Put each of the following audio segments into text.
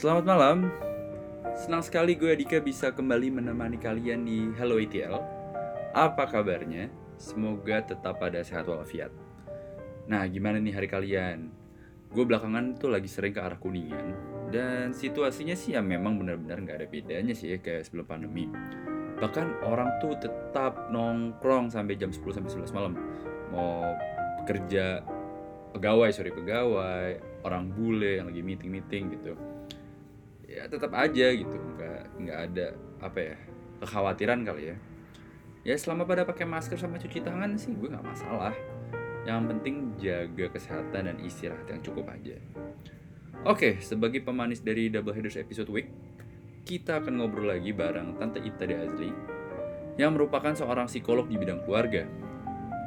Selamat malam. Senang sekali gue Dika bisa kembali menemani kalian di Hello ETL. Apa kabarnya? Semoga tetap pada sehat walafiat. Nah, gimana nih hari kalian? Gue belakangan tuh lagi sering ke arah Kuningan dan situasinya sih ya memang benar-benar nggak ada bedanya sih ya kayak sebelum pandemi. Bahkan orang tuh tetap nongkrong sampai jam 10 sampai 11 malam. Mau kerja pegawai, sorry pegawai, orang bule yang lagi meeting-meeting gitu. Ya tetap aja gitu, nggak nggak ada apa ya kekhawatiran kali ya. Ya selama pada pakai masker sama cuci tangan sih gue nggak masalah. Yang penting jaga kesehatan dan istirahat yang cukup aja. Oke, sebagai pemanis dari Double Headers episode week, kita akan ngobrol lagi bareng Tante Ita De Azli yang merupakan seorang psikolog di bidang keluarga.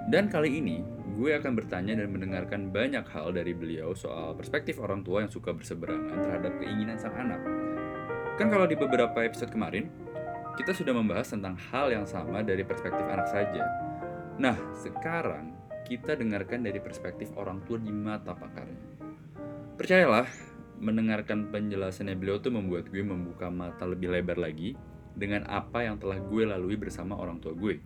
Dan kali ini, gue akan bertanya dan mendengarkan banyak hal dari beliau soal perspektif orang tua yang suka berseberangan terhadap keinginan sang anak. Kan kalau di beberapa episode kemarin, kita sudah membahas tentang hal yang sama dari perspektif anak saja. Nah, sekarang kita dengarkan dari perspektif orang tua di mata pakarnya. Percayalah, mendengarkan penjelasannya beliau tuh membuat gue membuka mata lebih lebar lagi dengan apa yang telah gue lalui bersama orang tua gue.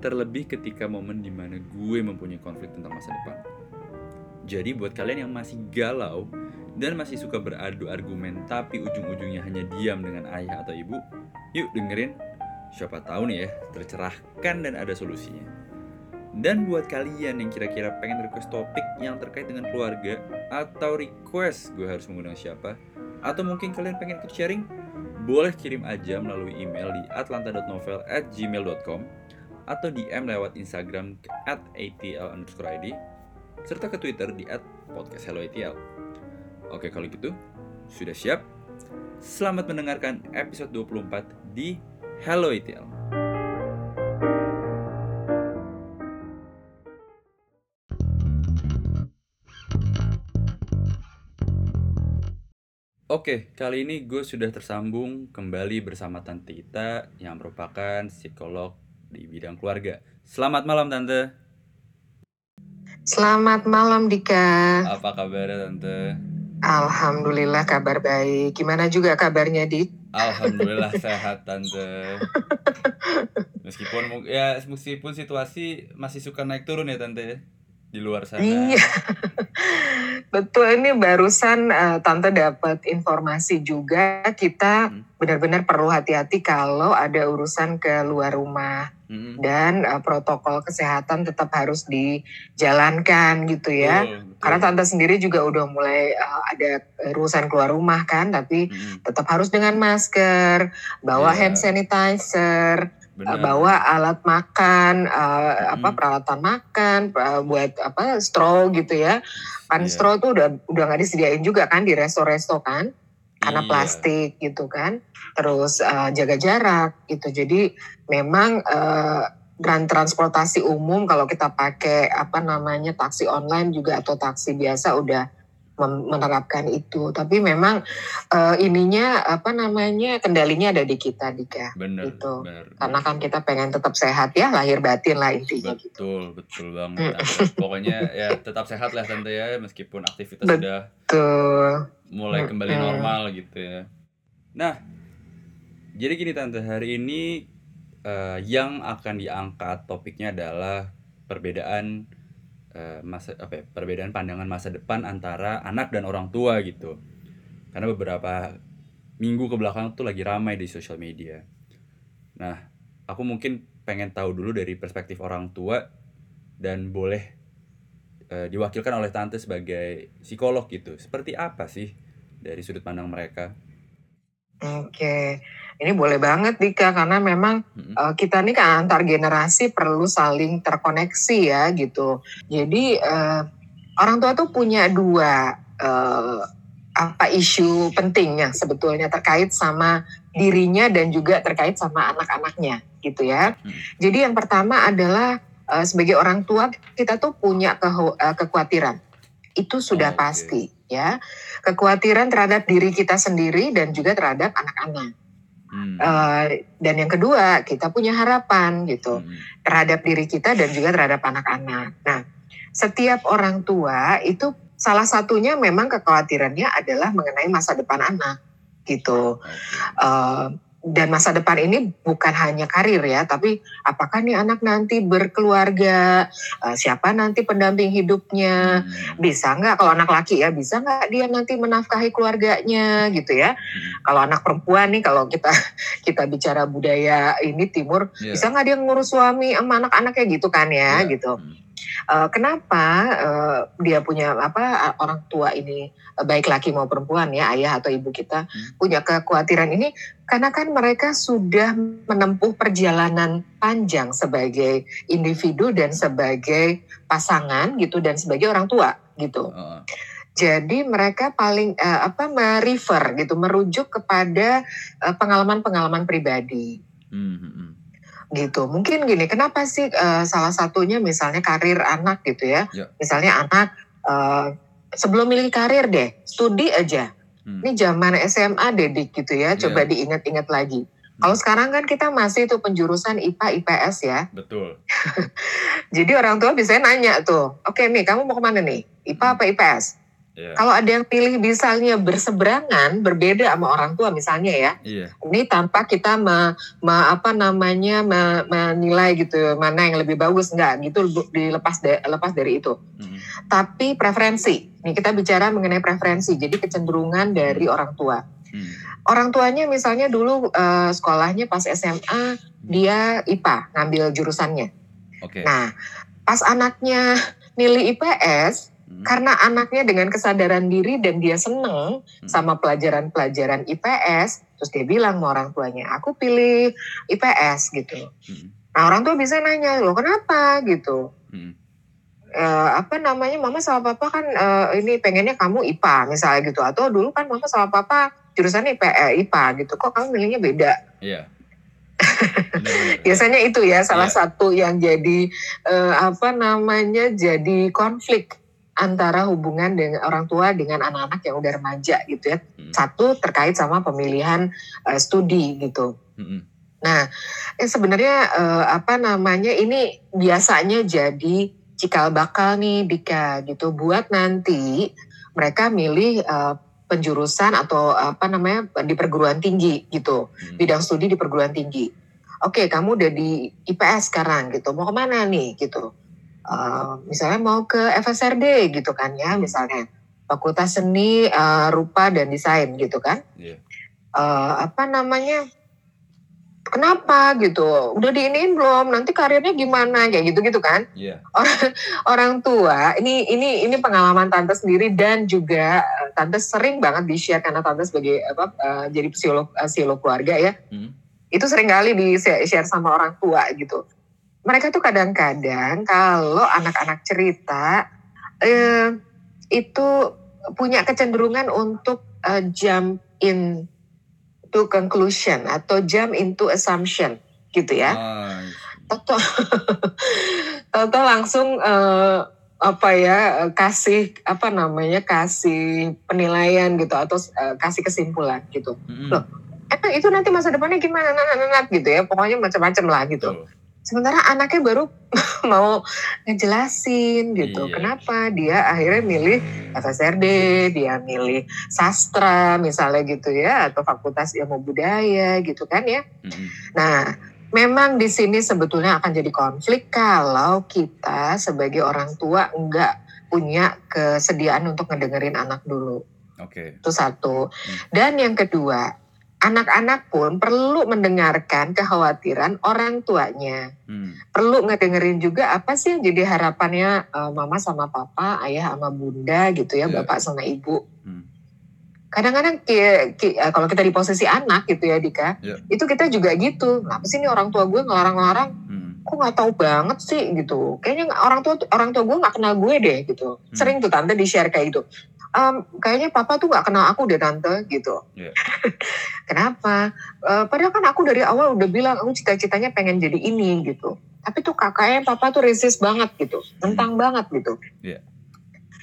Terlebih ketika momen di mana gue mempunyai konflik tentang masa depan. Jadi buat kalian yang masih galau dan masih suka beradu argumen tapi ujung-ujungnya hanya diam dengan ayah atau ibu, yuk dengerin. Siapa tahu nih ya, tercerahkan dan ada solusinya. Dan buat kalian yang kira-kira pengen request topik yang terkait dengan keluarga atau request gue harus mengundang siapa, atau mungkin kalian pengen ikut sharing, boleh kirim aja melalui email di atlanta.novel at atau DM lewat Instagram at atl underscore ID serta ke Twitter di at podcast. Oke kalau gitu, sudah siap? Selamat mendengarkan episode 24 di Hello ATL. Oke, kali ini gue sudah tersambung kembali bersama Tante Ita yang merupakan psikolog di bidang keluarga. Selamat malam Tante. Selamat malam Dika. Apa kabarnya Tante? Alhamdulillah kabar baik. Gimana juga kabarnya Dik? Alhamdulillah sehat Tante. Meskipun ya meskipun situasi masih suka naik turun ya Tante di luar sana. Iya. Betul ini barusan eh, tante dapat informasi juga kita Hmm. benar-benar perlu hati-hati kalau ada urusan ke luar rumah Mm-mm. dan eh, protokol kesehatan tetap harus dijalankan gitu ya. Betul. Karena tante sendiri juga udah mulai eh, ada urusan keluar rumah kan, tapi Mm-mm. tetap harus dengan masker, bawa Iya. hand sanitizer, Benar. Bawa alat makan, uh, apa Mm. peralatan makan, uh, buat apa straw gitu ya. Kan Iya. straw tuh udah udah nggak disediain juga kan di resto-resto kan, karena Iya. plastik gitu kan. Terus uh, jaga jarak gitu. Jadi memang uh, dan transportasi umum kalau kita pakai apa namanya taksi online juga atau taksi biasa udah menerapkan itu. Tapi memang uh, ininya apa namanya kendalinya ada di kita Dika Bener, gitu. bener. karena kan kita pengen tetap sehat ya lahir batin lah intinya gitu. Betul, betul banget. Mm. Pokoknya ya tetap sehat lah Tante ya, meskipun aktivitas Bet- sudah mulai kembali Mm-mm. normal gitu ya. Nah, jadi gini Tante, hari ini eh, yang akan diangkat topiknya adalah perbedaan eh, masa apa ya, perbedaan pandangan masa depan antara anak dan orang tua gitu. Karena beberapa minggu ke belakang tuh lagi ramai di sosial media. Nah, aku mungkin pengen tahu dulu dari perspektif orang tua dan boleh eh, diwakilkan oleh tante sebagai psikolog gitu. Seperti apa sih dari sudut pandang mereka? Oke, ini boleh banget Dika karena memang Mm-mm. eh, kita nih kan antar generasi perlu saling terkoneksi ya gitu. Jadi eh, orang tua tuh punya dua eh, apa isu penting yang sebetulnya terkait sama dirinya dan juga terkait sama anak-anaknya gitu ya. Hmm. Jadi yang pertama adalah eh, sebagai orang tua kita tuh punya keho- eh, kekhawatiran. Itu sudah Oke. pasti ya. Kekhawatiran terhadap diri kita sendiri dan juga terhadap anak-anak. Hmm. Eh, dan yang kedua, kita punya harapan gitu Mm-mm. terhadap diri kita dan juga terhadap anak-anak. Nah, setiap orang tua itu salah satunya memang kekhawatirannya adalah mengenai masa depan anak gitu. Oke. Dan masa depan ini bukan hanya karir ya, tapi apakah nih anak nanti berkeluarga, eh, siapa nanti pendamping hidupnya, Hmm. bisa nggak kalau anak laki ya, bisa nggak dia nanti menafkahi keluarganya gitu ya. Hmm. Kalau anak perempuan nih, kalau kita kita bicara budaya ini timur, Iya. bisa nggak dia ngurus suami sama anak-anaknya gitu kan ya, Iya. gitu. Hmm. Eh, kenapa eh, dia punya apa orang tua ini eh, baik laki mau perempuan ya ayah atau ibu kita Hmm. punya kekhawatiran ini karena kan mereka sudah menempuh perjalanan panjang sebagai individu dan sebagai pasangan gitu dan sebagai orang tua gitu. Jadi mereka paling eh, apa merefer gitu merujuk kepada pengalaman-pengalaman pribadi Hmm, hmm, hmm. Gitu. Mungkin gini, kenapa sih eh, salah satunya misalnya karir anak gitu ya? Ya. Misalnya anak eh, sebelum milih karir deh, studi aja. Hmm. Ini zaman SMA dedik gitu ya, coba Iya. diingat-ingat lagi. Kalau sekarang kan kita masih tuh penjurusan IPA IPS ya. Betul. Jadi orang tua biasanya nanya tuh, oke nih kamu mau ke mana nih? IPA apa IPS? Iya. Kalau ada yang pilih misalnya berseberangan, berbeda sama orang tua misalnya ya, Iya. ini tanpa kita me, me- apa namanya me- menilai gitu mana yang lebih bagus enggak gitu dilepas de- lepas dari itu Hmm. tapi preferensi nih kita bicara mengenai preferensi jadi kecenderungan dari orang tua Hmm. orang tuanya misalnya dulu eh, sekolahnya pas SMA dia IPA ngambil jurusannya Oke. nah pas anaknya milih IPS Hmm. karena anaknya dengan kesadaran diri dan dia seneng Hmm. sama pelajaran-pelajaran IPS, terus dia bilang sama orang tuanya, aku pilih IPS gitu. Hmm. Nah orang tua bisa nanya, lo kenapa gitu? Hmm. Eh, apa namanya, mama sama papa kan eh, ini pengennya kamu IPA misalnya gitu, atau dulu kan mama sama papa jurusannya IP, eh, IPA gitu, kok kamu milihnya beda? Iya. Benar-benar. Biasanya itu ya salah Iya. satu yang jadi eh, apa namanya jadi konflik antara hubungan dengan orang tua dengan anak-anak yang udah remaja gitu ya. Hmm. Satu terkait sama pemilihan eh, studi gitu. Hmm. Nah, eh, sebenarnya eh, apa namanya ini biasanya jadi cikal bakal nih Dika gitu buat nanti mereka milih eh, penjurusan atau apa namanya di perguruan tinggi gitu Hmm. bidang studi di perguruan tinggi. Oke, kamu udah di IPS sekarang gitu, mau ke mana nih gitu? Eh, misalnya mau ke FSRD gitu kan ya, misalnya Fakultas Seni eh, Rupa dan Desain gitu kan? Iya. Eh, apa namanya? Kenapa gitu? Udah diinin belum? Nanti karirnya gimana? Kayak gitu-gitu kan? Iya. Orang tua, ini ini ini pengalaman tante sendiri dan juga eh, tante sering banget di share karena tante sebagai apa eh, jadi psikolog eh, psikolog keluarga ya Hmm. itu sering kali di share sama orang tua gitu. Mereka tuh kadang-kadang kalau anak-anak cerita eh, itu punya kecenderungan untuk eh, jump in to conclusion atau jump into assumption gitu ya. Toto, Toto langsung eh, apa ya kasih apa namanya kasih penilaian gitu atau eh, kasih kesimpulan gitu. hmm. Loh, emang itu nanti masa depannya gimana nat, nat, nat, gitu ya pokoknya macam-macam lah gitu Betul. Sementara anaknya baru mau ngejelasin gitu Iya. kenapa dia akhirnya milih FSRD dia milih sastra misalnya gitu ya atau fakultas ilmu budaya gitu kan ya Hmm. nah memang di sini sebetulnya akan jadi konflik kalau kita sebagai orang tua enggak punya kesediaan untuk ngedengerin anak dulu Oke. itu satu. Dan yang kedua, anak-anak pun perlu mendengarkan kekhawatiran orang tuanya. Hmm. Perlu ngedengerin juga apa sih yang jadi harapannya eh, mama sama papa, ayah sama bunda gitu ya, Iya. bapak sama ibu. Hmm. Kadang-kadang ki- ki- eh, kalau kita di posisi anak gitu ya Dika, Iya. itu kita juga gitu. Kenapa sih nih orang tua gue ngelarang-larang? Hmm. Nggak tahu banget sih gitu. Kayaknya orang tua orang tua gue nggak kenal gue deh gitu. Hmm. Sering tuh tante di share kayak gitu. Em, kayaknya papa tuh nggak kenal aku deh tante gitu. Iya. Kenapa? Eh, padahal kan aku dari awal udah bilang aku cita-citanya pengen jadi ini gitu. Tapi tuh kakaknya papa tuh resist banget gitu, tentang banget gitu. Iya.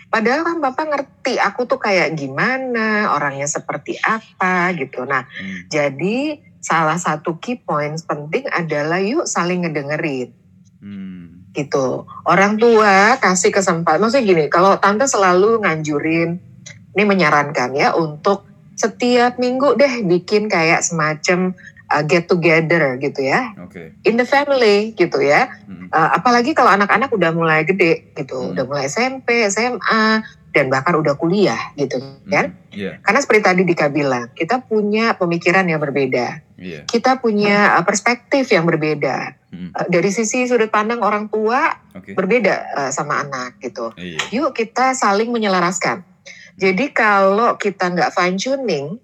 Padahal kan papa ngerti aku tuh kayak gimana, orangnya seperti apa gitu. Nah, Hmm. jadi salah satu key points penting adalah yuk saling ngedengerin Hmm. gitu. Orang tua kasih kesempatan, maksudnya gini, kalau tante selalu nganjurin, ini menyarankan ya untuk setiap minggu deh bikin kayak semacam uh, get together gitu ya, Oke. in the family gitu ya. Mm. Uh, apalagi kalau anak-anak udah mulai gede gitu, Hmm. udah mulai SMP, SMA, dan bahkan udah kuliah gitu Mm. kan. Iya. Karena seperti tadi Dika bilang, kita punya pemikiran yang berbeda, Iya. kita punya uh, perspektif yang berbeda. Mm. Uh, dari sisi sudut pandang orang tua Oke. berbeda uh, sama anak gitu. Iya. Yuk kita saling menyelaraskan. Jadi kalau kita nggak fine tuning,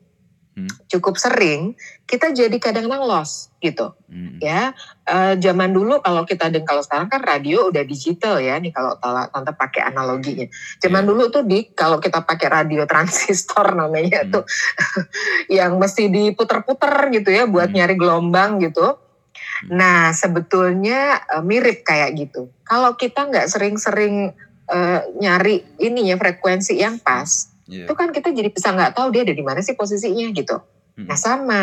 Hmm. cukup sering, kita jadi kadang-kadang lost gitu Mm. ya. Eh, zaman dulu kalau kita dan kalau sekarang kan radio udah digital ya nih kalau tante pakai analoginya. Zaman Iya. dulu tuh di kalau kita pakai radio transistor namanya Hmm. tuh yang mesti diputer-puter gitu ya buat Hmm. nyari gelombang gitu. Nah sebetulnya eh, mirip kayak gitu. Kalau kita nggak sering-sering eh, nyari ininya frekuensi yang pas, Iya. itu kan kita jadi bisa nggak tahu dia ada di mana sih posisinya gitu. Mm. Nah sama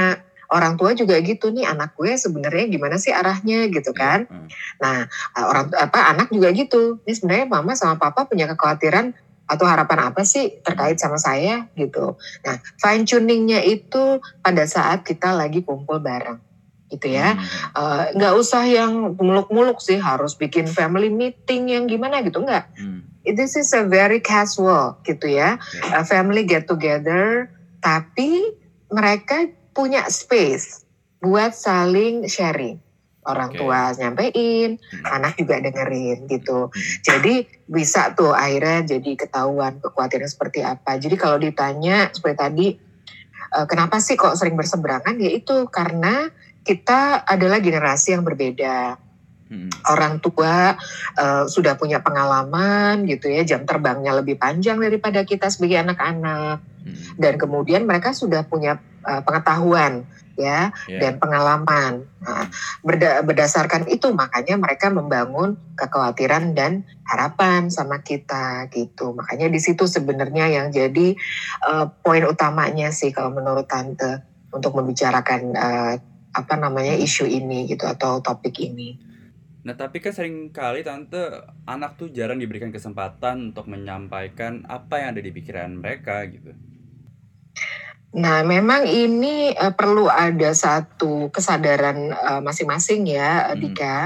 orang tua juga gitu nih anak gue sebenarnya gimana sih arahnya gitu kan. Mm. Nah uh, orang apa anak juga gitu. Ini sebenarnya mama sama papa punya kekhawatiran atau harapan apa sih terkait sama saya gitu. Nah fine tuningnya itu pada saat kita lagi kumpul bareng gitu ya. Mm. Uh, Nggak usah yang muluk-muluk sih harus bikin family meeting yang gimana gitu nggak. Mm. This is a very casual gitu ya a family get together, tapi mereka punya space buat saling sharing. Orang Oke. tua nyampein, Mm. anak juga dengerin gitu. Mm. Jadi bisa tuh akhirnya jadi ketahuan kekhawatiran seperti apa. Jadi kalau ditanya seperti tadi, eh, kenapa sih kok sering berseberangan? Ya itu karena kita adalah generasi yang berbeda Orang tua eh, sudah punya pengalaman gitu ya jam terbangnya lebih panjang daripada kita sebagai anak-anak. Mm. dan kemudian mereka sudah punya eh, pengetahuan ya Ya. dan pengalaman. Nah, berda- berdasarkan itu makanya mereka membangun kekhawatiran dan harapan sama kita gitu. Makanya di situ sebenarnya yang jadi eh, poin utamanya sih kalau menurut tante untuk membicarakan eh, apa namanya isu ini gitu atau topik ini Nah tapi kan sering kali tante anak tuh jarang diberikan kesempatan untuk menyampaikan apa yang ada di pikiran mereka gitu. Nah, memang ini eh, perlu ada satu kesadaran eh, masing-masing ya, Hmm. Dika.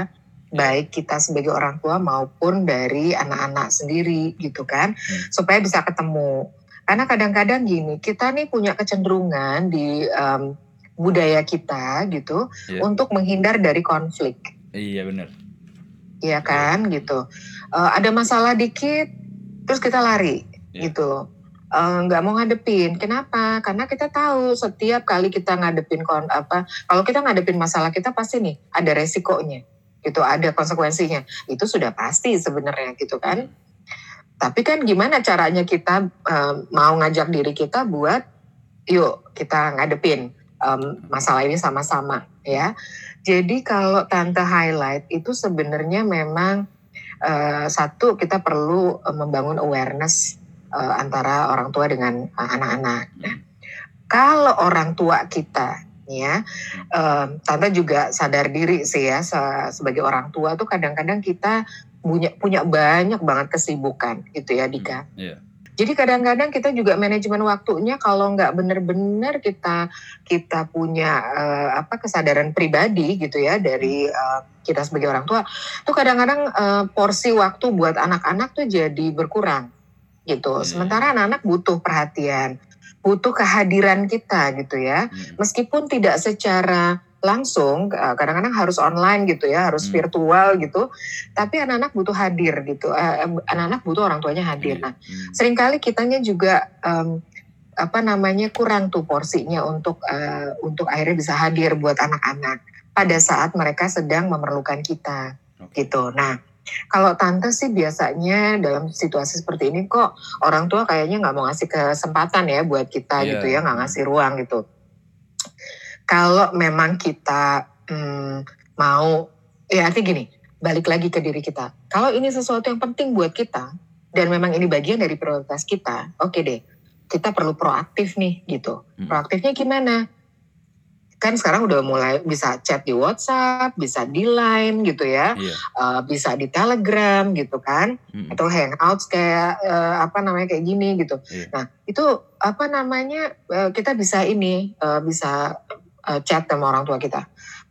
Baik kita sebagai orang tua maupun dari anak-anak sendiri gitu kan, Hmm. supaya bisa ketemu. Karena kadang-kadang gini, kita nih punya kecenderungan di em, budaya kita gitu Iya. untuk menghindar dari konflik, Iya bener. Ya kan gitu. Eh, ada masalah dikit, terus kita lari Iya. gitu. Eh, nggak mau ngadepin. Kenapa? Karena kita tahu setiap kali kita ngadepin kon apa, kalau kita ngadepin masalah kita pasti nih ada resikonya, gitu, ada konsekuensinya. Itu sudah pasti sebenarnya gitu kan. Tapi kan gimana caranya kita eh, mau ngajak diri kita buat, yuk kita ngadepin em, masalah ini sama-sama ya. Jadi kalau tante highlight itu sebenarnya memang eh, satu kita perlu eh, membangun awareness eh, antara orang tua dengan eh, anak-anak. Nah, kalau orang tua kita ya, em, tante juga sadar diri sih ya se- sebagai orang tua tuh kadang-kadang kita punya punya banyak banget kesibukan gitu ya Dika. Iya. Jadi kadang-kadang kita juga manajemen waktunya kalau nggak benar-benar kita kita punya eh, apa kesadaran pribadi gitu ya dari eh, kita sebagai orang tua, tuh kadang-kadang eh, porsi waktu buat anak-anak tuh jadi berkurang gitu. Iya. Sementara anak-anak butuh perhatian, butuh kehadiran kita gitu ya. Mm. Meskipun tidak secara langsung, eh, kadang-kadang harus online gitu ya, harus Hmm. virtual gitu. Tapi anak-anak butuh hadir gitu. Eh, eh, Anak-anak butuh orang tuanya hadir. Nah, Mm. sering kali kitanya juga em, apa namanya kurang tuh porsinya untuk eh, untuk akhirnya bisa hadir buat anak-anak pada saat mereka sedang memerlukan kita Oke. gitu. Nah, kalau tante sih biasanya dalam situasi seperti ini kok orang tua kayaknya nggak mau ngasih kesempatan ya buat kita Iya. gitu ya, nggak ngasih ruang gitu. Kalau memang kita hmm, mau, ya artinya gini, balik lagi ke diri kita. Kalau ini sesuatu yang penting buat kita dan memang ini bagian dari prioritas kita, oke deh, kita perlu proaktif nih gitu. Hmm. Proaktifnya gimana? kan sekarang udah mulai bisa chat di WhatsApp, bisa di Line gitu ya, Iya. uh, bisa di Telegram gitu kan, Mm-mm. atau Hangouts kayak uh, apa namanya kayak gini gitu. Iya. Nah itu apa namanya uh, kita bisa ini uh, bisa uh, chat sama orang tua kita.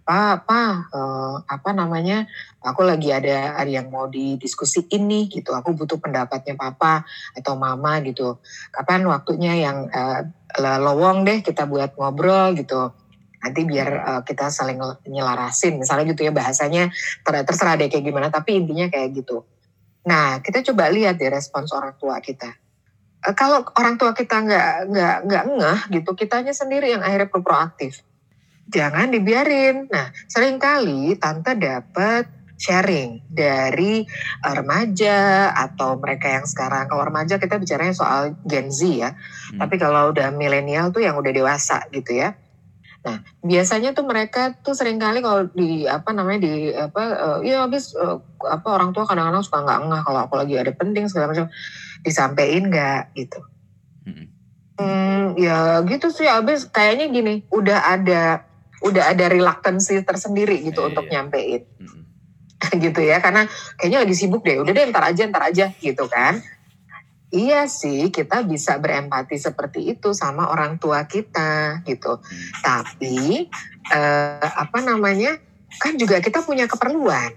Pak, pak, uh, apa namanya? Aku lagi ada ada yang mau didiskusiin nih gitu. Aku butuh pendapatnya papa atau mama gitu. Kapan waktunya yang uh, lowong deh kita buat ngobrol gitu. Nanti biar uh, kita saling nyelarasin, misalnya gitu ya bahasanya ter- terserah deh kayak gimana. Tapi intinya kayak gitu. Nah kita coba lihat deh respons orang tua kita. Eh, kalau orang tua kita nggak nggak nggak ngeh gitu, kitanya sendiri yang akhirnya proaktif. Jangan dibiarin. Nah, sering kali tante dapat sharing dari remaja atau mereka yang sekarang kalau remaja kita bicaranya soal Gen Z ya. Hmm. Tapi kalau udah milenial tuh yang udah dewasa gitu ya. Nah, biasanya tuh mereka tuh sering kali kalau di apa namanya di apa eh, ya habis eh, apa orang tua kadang-kadang suka nggak ngeh kalau aku lagi ada penting segala macam disampaikan nggak gitu. Mm-mm. Hmm, ya gitu sih abis kayaknya gini udah ada udah ada reluctancy tersendiri gitu Iya, untuk iya. nyampein Mm-mm. gitu ya karena kayaknya lagi sibuk deh udah deh ntar aja ntar aja gitu kan iya sih kita bisa berempati seperti itu sama orang tua kita gitu Hmm. tapi eh, apa namanya kan juga kita punya keperluan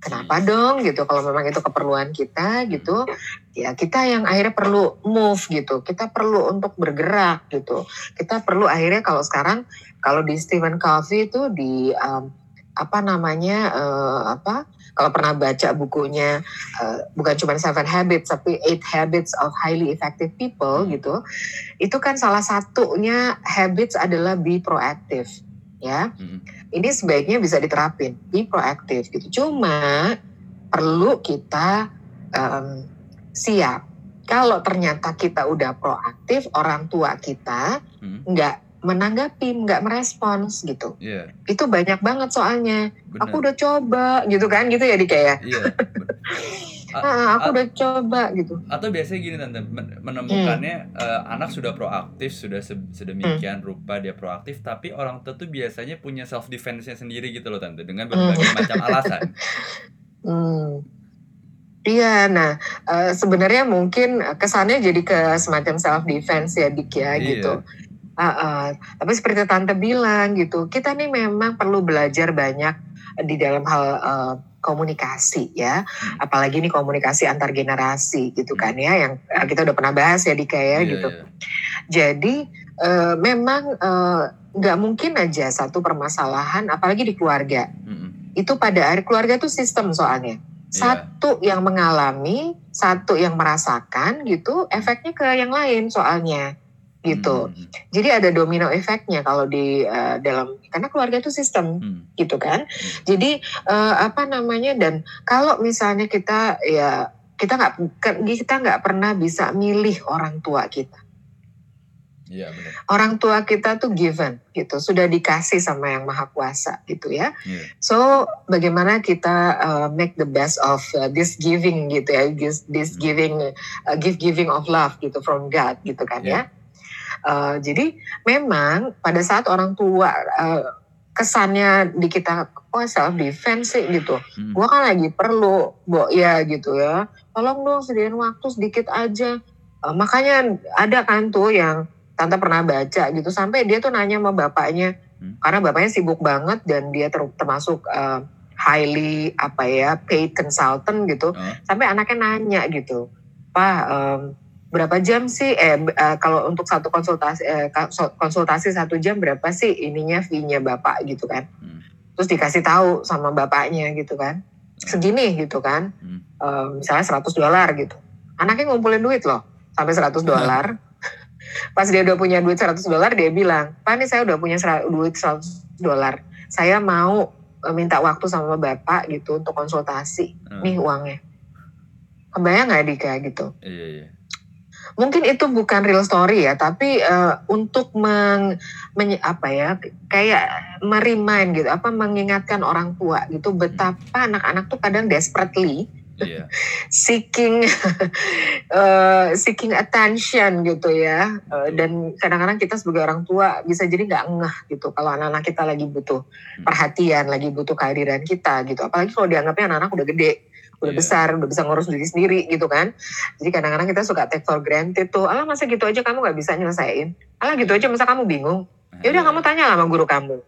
kenapa dong gitu? Kalau memang itu keperluan kita gitu ya kita yang akhirnya perlu move gitu. Kita perlu untuk bergerak gitu. Kita perlu akhirnya kalau sekarang kalau di Stephen Covey itu di um, apa namanya eh, apa kalau pernah baca bukunya eh, bukan cuma Seven Habits tapi Eight Habits of Highly Effective People gitu itu kan salah satunya habits adalah be proactive ya. Mm-mm. Ini sebaiknya bisa diterapin be proaktif gitu cuma perlu kita em, siap kalau ternyata kita udah proaktif orang tua kita Mm. nggak menanggapi nggak merespons gitu Iya, itu banyak banget soalnya benar. aku udah coba gitu kan gitu ya di kayak Iya. benar. A- ah, aku udah coba gitu atau biasanya gini tante men- menemukannya eh, anak sudah proaktif sudah se- sedemikian rupa dia proaktif tapi orang tua tuh biasanya punya self defense-nya sendiri gitu loh tante dengan berbagai macam alasan Hmm. Iya, nah eh, sebenarnya mungkin kesannya jadi ke semacam self defense ya Dik ya Iya. gitu. Ah, ah. tapi seperti tante bilang gitu, kita nih memang perlu belajar banyak di dalam hal eh, komunikasi ya, Hmm. apalagi nih komunikasi antar generasi gitu kan ya, yang eh, kita udah pernah bahas ya Dika ya Iya, gitu. iya. Jadi eh, memang nggak mungkin aja satu permasalahan, apalagi di keluarga Mm-mm. itu pada akhir keluarga itu sistem soalnya Iya. satu yang mengalami satu yang merasakan gitu efeknya ke yang lain soalnya gitu Mm, mm, jadi ada domino efeknya kalau di eh, dalam karena keluarga itu sistem mm. gitu kan jadi eh, apa namanya dan kalau misalnya kita ya kita nggak kita nggak pernah bisa milih orang tua kita Iya benar. orang tua kita tuh given gitu sudah dikasih sama yang maha kuasa gitu ya Iya. So bagaimana kita uh, make the best of uh, this giving gitu ya, this, this Hmm. giving, uh, give giving of love gitu from God gitu kan Yeah. ya. Uh, jadi memang pada saat orang tua uh, kesannya di kita oh self defense sih gitu, Mm. gua kan lagi perlu, bo ya gitu ya, tolong dong sediain waktu sedikit aja. Uh, makanya ada kan tuh yang tante pernah baca gitu sampai dia tuh nanya sama bapaknya Hmm. karena bapaknya sibuk banget dan dia ter- termasuk uh, highly apa ya paid consultant gitu Oh. sampai anaknya nanya gitu pak em, berapa jam sih? Eh eh, kalau untuk satu konsultasi eh, konsultasi satu jam berapa sih ininya fee-nya bapak gitu kan? Hmm. terus dikasih tahu sama bapaknya gitu kan? Segini gitu kan? Hmm. Em, misalnya 100 dolar gitu. Anaknya ngumpulin duit loh sampai 100 dolar. Pas dia udah punya duit 100 dolar dia bilang pak nih saya udah punya duit 100 dolar. Saya mau eh, minta waktu sama bapak gitu untuk konsultasi Oh. nih uangnya. Kebayang nggak Dika gitu? Iya iya. Mungkin itu bukan real story ya tapi eh, untuk meng, menye- apa ya kayak merimain gitu apa mengingatkan orang tua gitu betapa anak-anak tuh kadang desperately Iya. seeking eh, seeking attention gitu ya Betul. dan kadang-kadang kita sebagai orang tua bisa jadi nggak ngeh gitu kalau anak-anak kita lagi butuh Hmm. perhatian lagi butuh kehadiran kita gitu apalagi kalau dianggapnya anak-anak udah gede udah Iya. besar udah bisa ngurus diri sendiri gitu kan. Jadi kadang-kadang kita suka take for granted tuh alah masa gitu aja kamu nggak bisa nyelesain? Alah gitu aja masa kamu bingung? Nah, ya udah iya. kamu tanya sama guru kamu.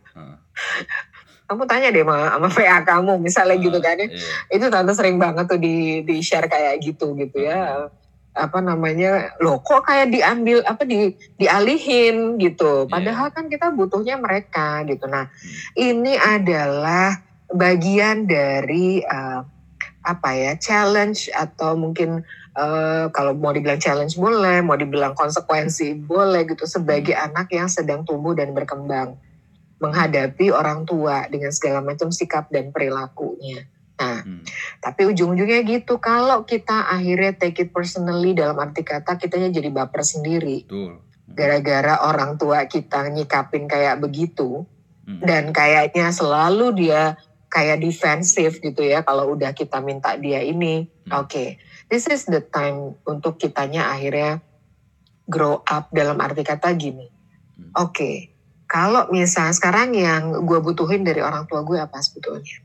Kamu tanya deh sama, sama PA kamu misalnya gitu kan ya. Iya. itu tante sering banget tuh di di share kayak gitu gitu ya. Apa namanya loh kok kayak diambil apa di dialihin gitu. Padahal kan kita butuhnya mereka gitu. Nah ini adalah bagian dari eh, apa ya challenge atau mungkin eh, kalau mau dibilang challenge boleh mau dibilang konsekuensi boleh gitu sebagai anak yang sedang tumbuh dan berkembang menghadapi orang tua dengan segala macam sikap dan perilakunya Hmm. tapi ujung-ujungnya gitu, kalau kita akhirnya take it personally dalam arti kata kitanya jadi baper sendiri. Betul. Gara-gara orang tua kita nyikapin kayak begitu. Hmm. Dan kayaknya selalu dia kayak defensif gitu ya. Kalau udah kita minta dia ini. Hmm. Oke, this is the time untuk kitanya akhirnya grow up dalam arti kata gini. Hmm. Oke, kalau misalnya sekarang yang gue butuhin dari orang tua gue apa sebetulnya?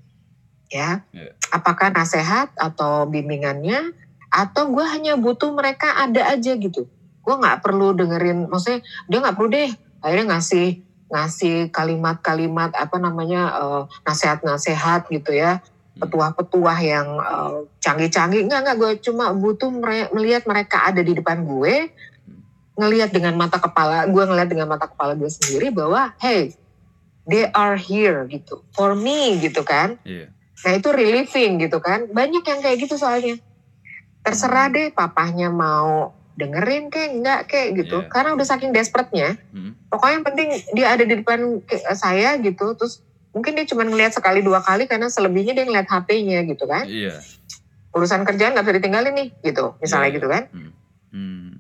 Ya, Iya. apakah nasihat atau bimbingannya, atau gue hanya butuh mereka ada aja gitu. Gue nggak perlu dengerin, maksudnya dia nggak perlu deh akhirnya ngasih ngasih kalimat-kalimat apa namanya eh, nasihat-nasihat gitu ya. Petuah-petuah yang eh, canggih-canggih. Enggak enggak gue cuma butuh mere- melihat mereka ada di depan gue ngelihat dengan mata kepala gue ngelihat dengan mata kepala gue sendiri bahwa hey they are here gitu for me gitu kan. Iya. nah itu relieving gitu kan. Banyak yang kayak gitu soalnya. Terserah deh papahnya mau dengerin kayak enggak kayak gitu Iya. karena udah saking desperate-nya Hmm. pokoknya yang penting dia ada di depan ke- saya gitu terus mungkin dia cuma ngelihat sekali dua kali karena selebihnya dia ngeliat HP-nya gitu kan Iya. urusan kerjaan nggak bisa ditinggalin nih gitu misalnya Iya. gitu kan Hmm.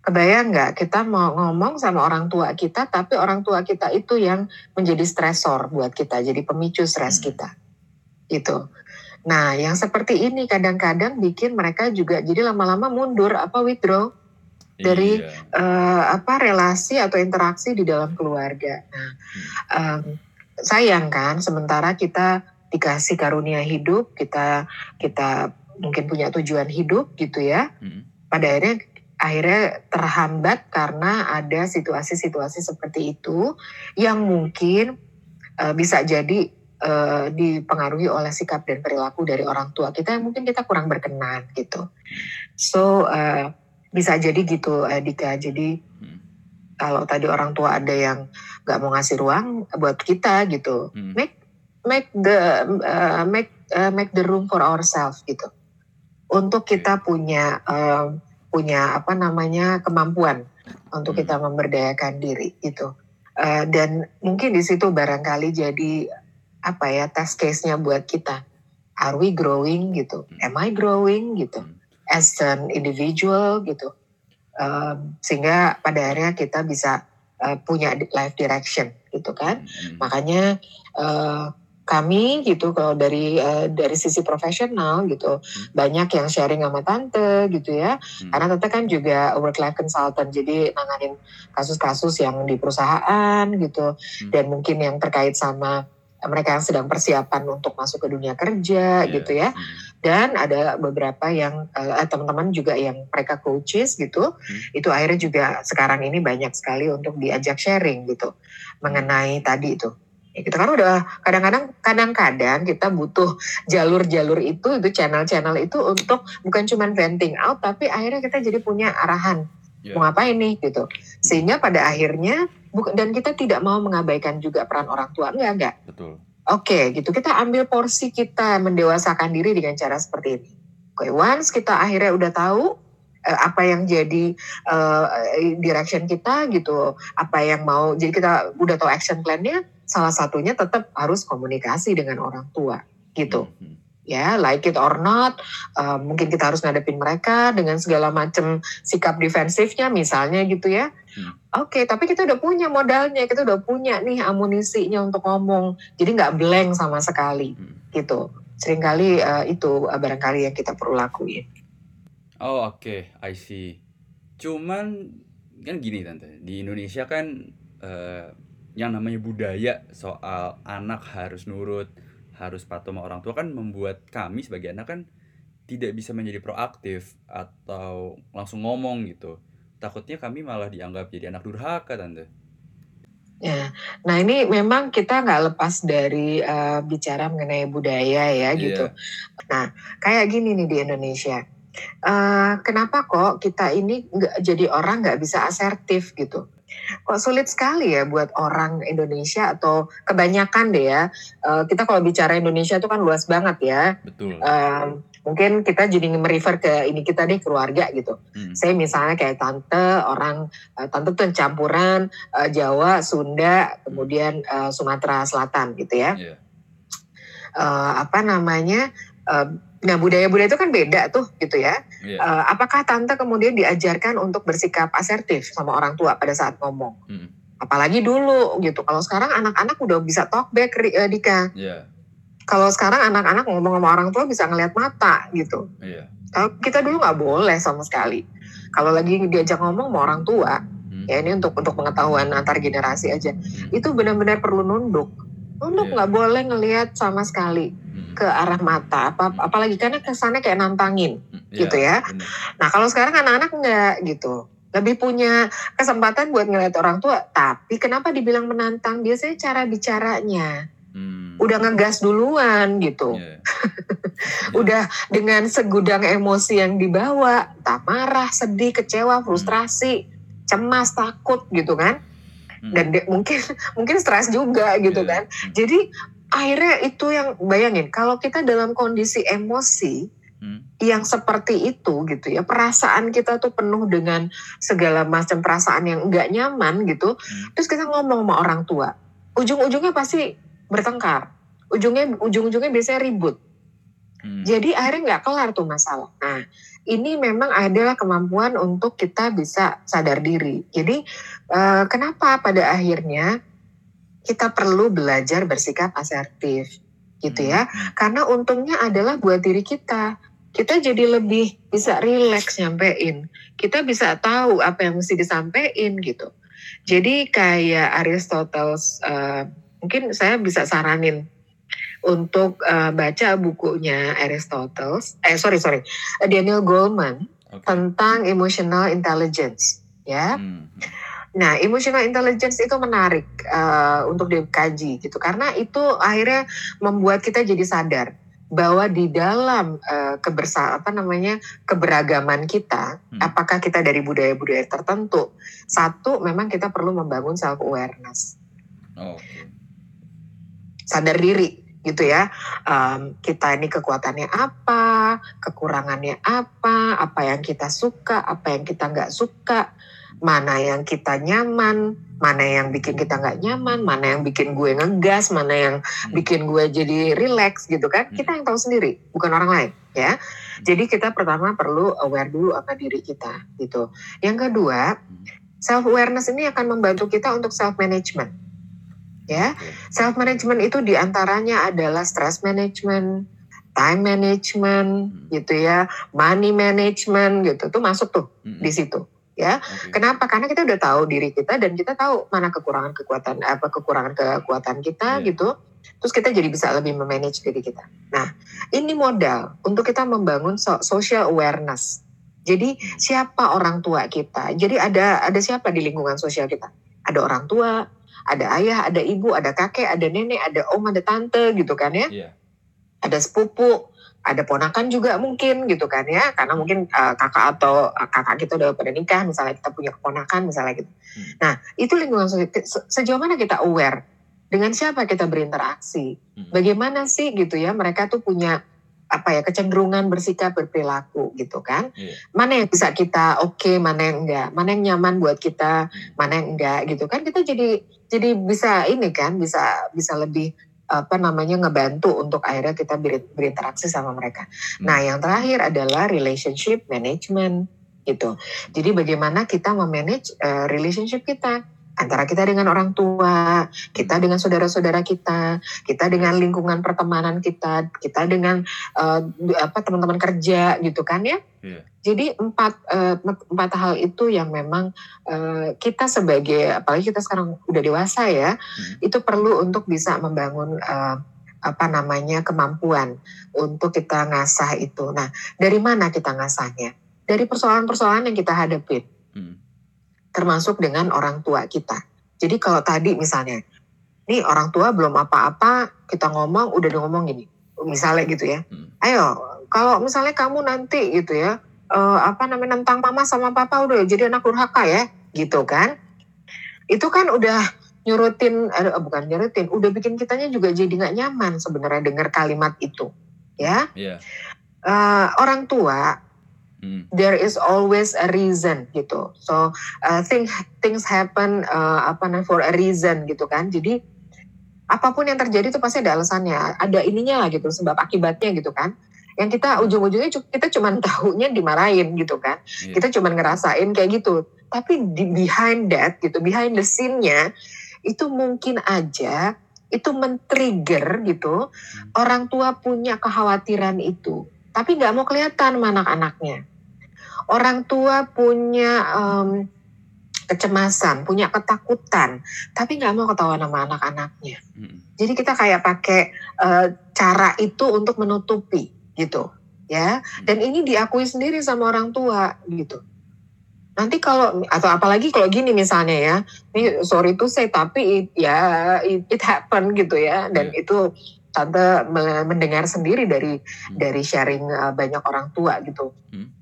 kebayang nggak kita mau ngomong sama orang tua kita tapi orang tua kita itu yang menjadi stresor buat kita jadi pemicu stres Hmm. kita gitu nah yang seperti ini kadang-kadang bikin mereka juga jadi lama-lama mundur apa withdraw Dari, Iya. eh, apa relasi atau interaksi di dalam keluarga. Nah, em, sayang kan, sementara kita dikasih karunia hidup, kita kita mungkin punya tujuan hidup gitu ya. Hmm. Pada akhirnya akhirnya terhambat karena ada situasi-situasi seperti itu yang mungkin eh, bisa jadi eh, dipengaruhi oleh sikap dan perilaku dari orang tua kita yang mungkin kita kurang berkenan gitu. So eh, bisa jadi gitu Dika. Jadi Hmm. kalau tadi orang tua ada yang nggak mau ngasih ruang buat kita gitu, Hmm. make make the uh, make uh, make the room for ourselves gitu, untuk kita punya um, punya apa namanya kemampuan untuk Hmm. kita memberdayakan diri gitu, Uh, dan mungkin di situ barangkali jadi apa ya test case-nya buat kita, are we growing gitu, am I growing gitu, Hmm. as an individual gitu, Um, sehingga pada akhirnya kita bisa uh, punya life direction gitu kan. Hmm. Makanya eh, kami gitu kalau dari eh, dari sisi profesional gitu banyak yang sharing sama tante gitu ya. Hmm. Karena tante kan juga work life consultant jadi nanganin kasus-kasus yang di perusahaan gitu Hmm. dan mungkin yang terkait sama mereka yang sedang persiapan untuk masuk ke dunia kerja Iya. gitu ya. Hmm. Dan ada beberapa yang eh, teman-teman juga yang mereka coaches gitu, itu akhirnya juga sekarang ini banyak sekali untuk diajak sharing gitu mengenai tadi itu. Ya, kita kan udah kadang-kadang kadang-kadang kita butuh jalur-jalur itu itu channel-channel itu untuk bukan cuma venting out tapi akhirnya kita jadi punya arahan Iya. mau ngapain nih gitu. Sehingga pada akhirnya bukan dan kita tidak mau mengabaikan juga peran orang tua enggak enggak. Betul. Oke, gitu. Kita ambil porsi kita mendewasakan diri dengan cara seperti ini. Oke, once kita akhirnya udah tahu eh, apa yang jadi eh, direction kita gitu, apa yang mau, jadi kita udah tahu action plan-nya, salah satunya tetap harus komunikasi dengan orang tua gitu Hmm. Ya like it or not uh, mungkin kita harus ngadepin mereka dengan segala macam sikap defensifnya misalnya gitu ya Hmm. oke tapi kita udah punya modalnya kita udah punya nih amunisinya untuk ngomong jadi nggak blank sama sekali Hmm. gitu sering kali uh, itu uh, barangkali yang kita perlu lakuin. Oh oke, okay. I see. Cuman kan gini tante, di Indonesia kan uh, yang namanya budaya soal anak harus nurut, harus patuh sama orang tua kan membuat kami sebagai anak kan tidak bisa menjadi proaktif atau langsung ngomong gitu. Takutnya kami malah dianggap jadi anak durhaka tante. Ya, nah ini memang kita nggak lepas dari uh, bicara mengenai budaya ya gitu. Yeah. Nah, kayak gini nih di Indonesia, uh, kenapa kok kita ini nggak jadi orang nggak bisa asertif gitu? Kok sulit sekali ya buat orang Indonesia atau kebanyakan deh ya. Uh, kita kalau bicara Indonesia itu kan luas banget ya. Betul. Uh, mungkin kita jadi merefer ke ini kita deh keluarga gitu. Hmm. Saya misalnya kayak tante orang uh, tante tuh campuran uh, Jawa, Sunda, kemudian uh, Sumatera Selatan gitu ya. Yeah. Iya. Uh, apa namanya? Uh, nah budaya-budaya itu kan beda tuh gitu ya. Yeah. Iya. Uh, apakah tante kemudian diajarkan untuk bersikap asertif sama orang tua pada saat ngomong? Hmm. Apalagi dulu gitu. Kalau sekarang anak-anak udah bisa talk back, uh, Dika. Yeah kalau sekarang anak-anak ngomong sama orang tua bisa ngeliat mata gitu. Iya. Kalau kita dulu nggak boleh sama sekali. Kalau lagi diajak ngomong sama orang tua, hmm. ya ini untuk untuk pengetahuan antar generasi aja, hmm. itu benar-benar perlu nunduk. Nunduk iya. nggak yeah. boleh ngelihat sama sekali. Ke arah mata, apa apalagi karena kesannya kayak nantangin, hmm. gitu yeah, ya. Bener. Nah kalau sekarang anak-anak nggak gitu lebih punya kesempatan buat ngeliat orang tua. Tapi kenapa dibilang menantang? Biasanya cara bicaranya. Hmm. Udah ngegas duluan gitu. Yeah. Udah dengan segudang emosi yang dibawa, tak marah, sedih, kecewa, hmm. frustrasi, hmm. cemas, takut gitu kan. Hmm. Dan de- mungkin mungkin stres juga gitu yeah. kan. Hmm. Jadi akhirnya itu yang bayangin kalau kita dalam kondisi emosi hmm. yang seperti itu gitu ya perasaan kita tuh penuh dengan segala macam perasaan yang enggak nyaman gitu hmm. terus kita ngomong sama orang tua ujung-ujungnya pasti bertengkar. Ujungnya ujung-ujungnya biasanya ribut. Hmm. Jadi akhirnya nggak kelar tuh masalah. Nah, ini memang adalah kemampuan untuk kita bisa sadar diri. Jadi uh, kenapa pada akhirnya kita perlu belajar bersikap asertif, gitu ya? Hmm. Karena untungnya adalah buat diri kita. Kita jadi lebih bisa rileks nyampein. Kita bisa tahu apa yang mesti disampaikan gitu. Jadi kayak Aristoteles uh, mungkin saya bisa saranin untuk uh, baca bukunya Aristotle, eh sorry sorry, Daniel Goleman okay. tentang emotional intelligence, ya. Hmm. Nah, emotional intelligence itu menarik uh, untuk dikaji gitu. Karena itu akhirnya membuat kita jadi sadar bahwa di dalam uh, kebersa apa namanya keberagaman kita, hmm. apakah kita dari budaya-budaya tertentu, satu memang kita perlu membangun self awareness. Oh, sadar diri gitu ya. Um, kita ini kekuatannya apa kekurangannya apa apa yang kita suka apa yang kita nggak suka mana yang kita nyaman mana yang bikin kita nggak nyaman mana yang bikin gue ngegas mana yang hmm. bikin gue jadi relax gitu kan hmm. kita yang tahu sendiri bukan orang lain ya jadi kita pertama perlu aware dulu sama diri kita gitu yang kedua hmm. self awareness ini akan membantu kita untuk self management ya. Self management itu di antaranya adalah stress management, time management, hmm. gitu ya, money management gitu, tuh masuk tuh hmm. di situ ya. Okay. Kenapa? Karena kita udah tahu diri kita dan kita tahu mana kekurangan kekuatan apa kekurangan kekuatan kita yeah. gitu. Terus kita jadi bisa lebih memanage diri kita. Nah, ini modal untuk kita membangun social awareness. Jadi hmm. siapa orang tua kita? Jadi ada ada siapa di lingkungan sosial kita? Ada orang tua, ada ayah, ada ibu, ada kakek, ada nenek, ada om, ada tante gitu kan ya. Yeah. Ada sepupu, ada ponakan juga mungkin gitu kan ya. Karena mungkin uh, kakak atau uh, kakak kita udah pada nikah, misalnya kita punya keponakan misalnya gitu. Hmm. Nah, itu lingkungan sejauh mana kita aware dengan siapa kita berinteraksi. Hmm. Bagaimana sih gitu ya mereka tuh punya apa ya kecenderungan bersikap berperilaku gitu kan yeah. mana yang bisa kita oke okay, mana yang enggak mana yang nyaman buat kita hmm. mana yang enggak gitu kan kita jadi jadi bisa ini kan bisa bisa lebih apa namanya ngebantu untuk akhirnya kita berinteraksi sama mereka. Hmm. Nah, yang terakhir adalah relationship management gitu. Jadi bagaimana kita memanage uh, relationship kita? Antara kita dengan orang tua, kita dengan saudara-saudara kita, kita dengan lingkungan pertemanan kita, kita dengan uh, apa teman-teman kerja gitu kan ya. Iya. Jadi empat uh, empat hal itu yang memang uh, kita sebagai apalagi kita sekarang udah dewasa ya, Hmm. itu perlu untuk bisa membangun uh, apa namanya kemampuan untuk kita ngasah itu. Nah, dari mana kita ngasahnya? Dari persoalan-persoalan yang kita hadapi Hmm. Termasuk dengan orang tua kita. Jadi kalau tadi misalnya, nih orang tua belum apa-apa, kita ngomong udah ngomong gini, misalnya gitu ya. Hmm. Ayo, kalau misalnya kamu nanti gitu ya, eh, apa namanya nentang mama sama papa udah jadi anak durhaka ya, gitu kan? Itu kan udah nyurutin, eh, bukan nyurutin, udah bikin kitanya juga jadi nggak nyaman sebenarnya dengar kalimat itu, ya. Iya. Eh, orang tua Hmm. there is always a reason gitu. So uh, thing, things happen uh, apa namanya for a reason gitu kan. Jadi apa pun yang terjadi itu pasti ada alasannya, ada ininya gitu, sebab akibatnya gitu kan. Yang kita ujung-ujungnya kita cuma tahunya dimarahin gitu kan. Iya. Kita cuma ngerasain kayak gitu. Tapi di behind that gitu, behind the scene-nya itu mungkin aja itu men-trigger gitu orang tua punya kekhawatiran itu tapi nggak mau kelihatan sama anak-anaknya orang tua punya em, kecemasan punya ketakutan tapi nggak mau ketahuan sama anak-anaknya. Hmm. jadi kita kayak pakai eh, cara itu untuk menutupi gitu ya. Dan ini diakui sendiri sama orang tua gitu. Nanti kalau atau apalagi kalau gini misalnya ya. Ini sorry to say tapi it- ya it, it happen gitu ya. Dan itu tante me- mendengar sendiri dari Hmm. dari sharing uh, banyak orang tua gitu. Hmm.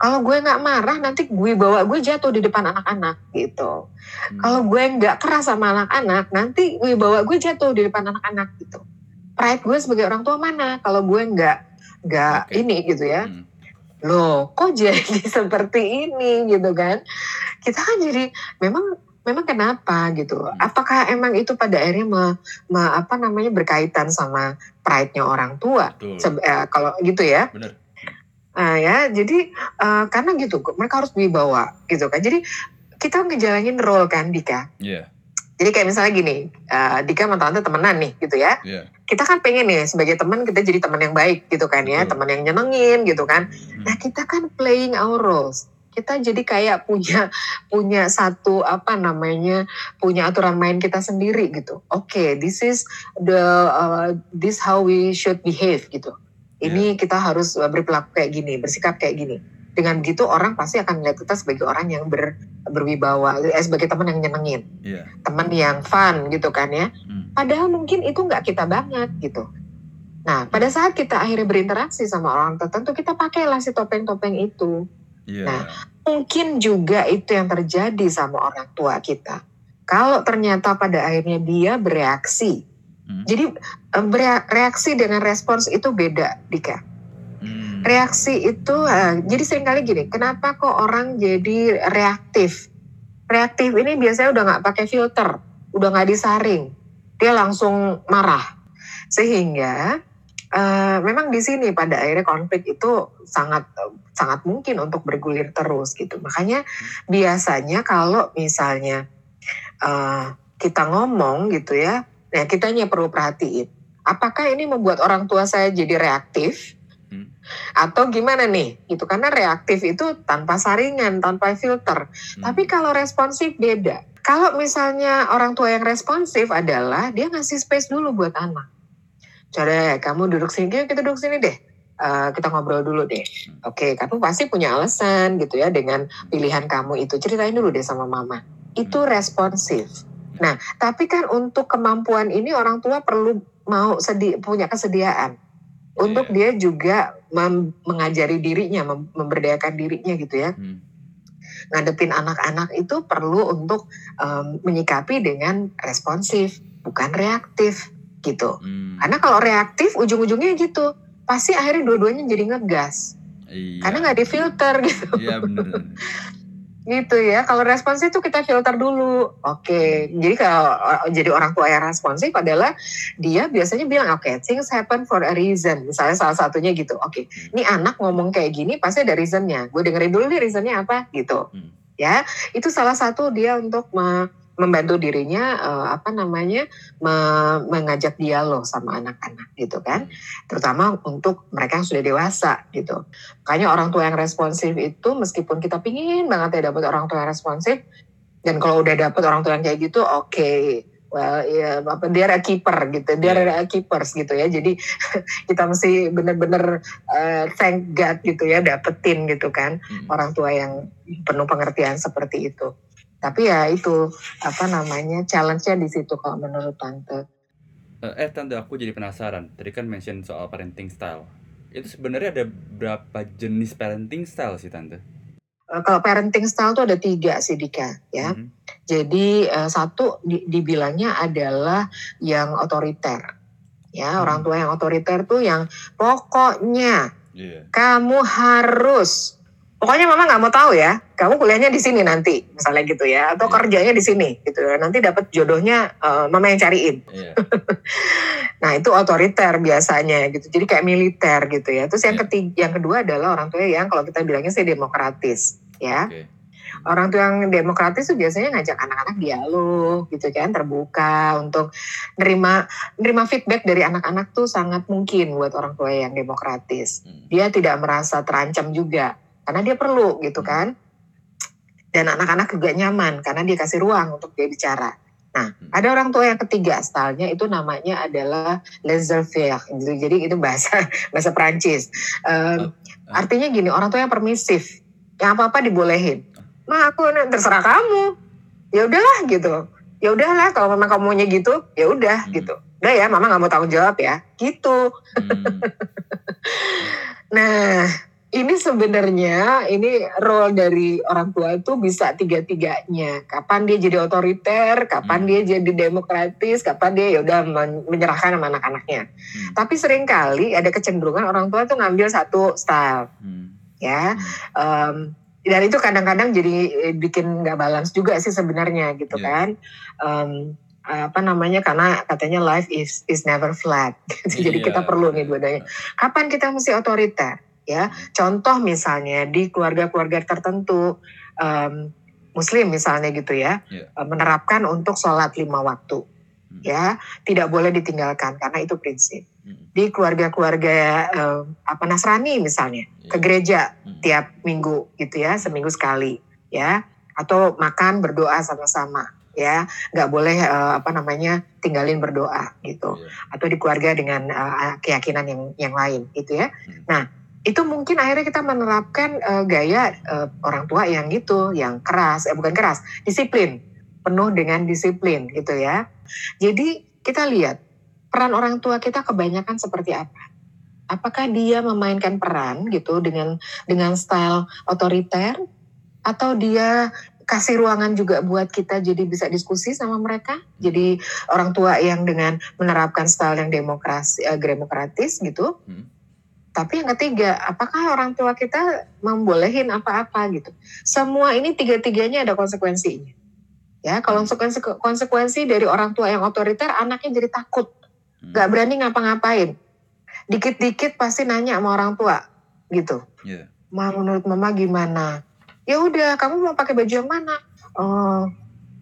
Kalau gue nggak marah nanti gue bawa gue jatuh di depan anak-anak gitu. Hmm. kalau gue nggak keras sama anak-anak nanti gue bawa gue jatuh di depan anak-anak gitu. Pride gue sebagai orang tua mana kalau gue nggak nggak Oke. ini gitu ya. Hmm. loh kok jadi seperti ini gitu kan? Kita kan jadi memang memang kenapa gitu. Apakah emang itu pada akhirnya me- me- apa namanya berkaitan sama pride-nya orang tua? Eh, kalau gitu ya. Bener. Ah, ya jadi eh, karena gitu mereka harus dibawa gitu kan jadi kita ngejalanin role kan Dika Iya. jadi kayak misalnya gini eh, Dika sama tante temenan nih gitu ya Iya. kita kan pengen nih sebagai teman kita jadi teman yang baik gitu kan ya Betul. teman yang nyenengin gitu kan Hmm. Nah kita kan playing our roles. Kita jadi kayak punya punya satu apa namanya punya aturan main kita sendiri gitu. Oke, this is the uh, this how we should behave gitu. Ini kita harus uh, berperilaku kayak gini, bersikap kayak gini. Dengan begitu orang pasti akan melihat kita sebagai orang yang ber, berwibawa, eh, sebagai teman yang nyenengin, Iya. teman yang fun gitu kan ya. Hmm. Padahal mungkin itu nggak kita banget gitu. Nah, pada saat kita akhirnya berinteraksi sama orang tertentu, kita pakailah si topeng-topeng itu. Iya. Nah, Mungkin juga itu yang terjadi sama orang tua kita. Kalau ternyata pada akhirnya dia bereaksi. Hmm. Jadi eh, reaksi dengan respons itu beda, Dika. Hmm. Reaksi itu, eh, jadi sering kali gini, kenapa kok orang jadi reaktif? Reaktif ini biasanya udah nggak pakai filter, udah nggak disaring, dia langsung marah. Sehingga eh, memang di sini pada akhirnya konflik itu sangat sangat mungkin untuk bergulir terus gitu. Makanya biasanya kalau misalnya eh, kita ngomong gitu ya, ya kitanya perlu perhatiin. Apakah ini membuat orang tua saya jadi reaktif? Hmm. atau gimana nih? Gitu karena reaktif itu tanpa saringan tanpa filter. Hmm. tapi kalau responsif beda. Kalau misalnya orang tua yang responsif adalah dia ngasih space dulu buat anak. Coba kamu duduk sini kita duduk sini deh. Eh, kita ngobrol dulu deh. Oke kamu pasti punya alasan gitu ya dengan pilihan kamu itu. Ceritain dulu deh sama mama. Itu responsif nah tapi kan untuk kemampuan ini orang tua perlu mau sedi punya kesediaan untuk Iya. dia juga mengajari dirinya, mem- memberdayakan dirinya gitu ya. Hmm. Ngadepin anak-anak itu perlu untuk em, menyikapi dengan responsif, bukan reaktif gitu. Hmm. Karena kalau reaktif ujung-ujungnya gitu, pasti akhirnya dua-duanya jadi ngegas. Iya. Karena nggak difilter gitu. Iya bener. Gitu ya. Kalau responsif itu kita filter dulu. Oke, jadi kalau jadi orang tua yang responsif adalah dia biasanya bilang oke, things happen for a reason. Misalnya salah satunya gitu. Oke, ini anak ngomong kayak gini pasti ada reasonnya. Gue dengerin dulu nih reasonnya apa gitu. Hmm. Ya, itu salah satu dia untuk me- membantu dirinya uh, apa namanya me mengajak dialog sama anak-anak gitu kan terutama untuk mereka yang sudah dewasa gitu makanya orang tua yang responsif itu meskipun kita pingin banget ya dapat orang tua yang responsif dan kalau udah dapat orang tua yang kayak gitu oke okay. well ya apa dia ada keeper gitu dia yeah. keepers gitu ya jadi kita mesti bener-bener uh, thank God gitu ya dapetin gitu kan hmm. orang tua yang penuh pengertian seperti itu tapi ya itu apa namanya challenge-nya di situ kalau menurut tante. Eh, eh tante aku jadi penasaran. Tadi kan mention soal parenting style. Itu sebenarnya ada berapa jenis parenting style sih tante? Uh, kalau parenting style tuh ada tiga sih Dika ya. Mm -hmm. Jadi uh, satu di, dibilangnya adalah yang otoriter. Ya hmm. orang tua yang otoriter tuh yang pokoknya yeah. kamu harus pokoknya mama nggak mau tahu ya kamu kuliahnya di sini nanti misalnya gitu ya atau yeah. kerjanya di sini gitu ya nanti dapat jodohnya uh, mama yang cariin yeah. nah itu otoriter biasanya gitu jadi kayak militer gitu ya terus yang yeah. ketiga yang kedua adalah orang tua yang kalau kita bilangnya sih demokratis ya okay. orang tua yang demokratis itu biasanya ngajak anak-anak dialog gitu kan terbuka untuk nerima nerima feedback dari anak-anak tuh sangat mungkin buat orang tua yang demokratis hmm. dia tidak merasa terancam juga karena dia perlu gitu kan. Dan anak-anak juga nyaman karena dia kasih ruang untuk dia bicara. Nah hmm. ada orang tua yang ketiga stylenya itu namanya adalah laissez-faire gitu. jadi itu bahasa bahasa Prancis um, artinya gini orang tua yang permisif yang apa apa dibolehin mah aku terserah kamu. Ya udahlah gitu. Ya udahlah kalau memang kamu maunya gitu ya udah hmm. gitu. Udah ya mama nggak mau tanggung jawab ya. Gitu. Hmm. nah ini sebenarnya ini role dari orang tua itu bisa tiga-tiganya. Kapan dia jadi otoriter, kapan hmm. dia jadi demokratis, kapan dia ya udah menyerahkan sama anak-anaknya. Hmm. Tapi sering kali ada kecenderungan orang tua tuh ngambil satu style. Hmm. Ya. Um, dan itu kadang-kadang jadi eh, bikin nggak balance juga sih sebenarnya gitu yeah. kan. Um, apa namanya karena katanya life is is never flat. jadi yeah. kita perlu nih dua-duanya. Kapan kita mesti otoriter? Ya contoh misalnya di keluarga-keluarga tertentu um, muslim misalnya gitu ya yeah. Ya. menerapkan untuk sholat lima waktu hmm. ya tidak boleh ditinggalkan karena itu prinsip hmm. di keluarga-keluarga um, apa Nasrani misalnya yeah. ke gereja hmm. tiap minggu gitu ya seminggu sekali ya atau makan berdoa sama-sama ya nggak boleh uh, apa namanya tinggalin berdoa gitu yeah. atau di keluarga dengan uh, keyakinan yang yang lain gitu ya hmm. nah itu mungkin akhirnya kita menerapkan uh, gaya uh, orang tua yang gitu, yang keras, eh bukan keras, disiplin, penuh dengan disiplin gitu ya. Jadi kita lihat peran orang tua kita kebanyakan seperti apa. Apakah dia memainkan peran gitu dengan dengan style otoriter atau dia kasih ruangan juga buat kita jadi bisa diskusi sama mereka. Jadi orang tua yang dengan menerapkan style yang demokrasi uh, demokratis gitu. Hmm tapi yang ketiga, apakah orang tua kita membolehin apa-apa gitu? Semua ini tiga-tiganya ada konsekuensinya. Ya, kalau konsekuensi, konsekuensi dari orang tua yang otoriter, anaknya jadi takut, hmm. nggak berani ngapa-ngapain. Dikit-dikit pasti nanya sama orang tua, gitu. Yeah. Ma, menurut mama gimana? Ya udah, kamu mau pakai baju yang mana? Oh,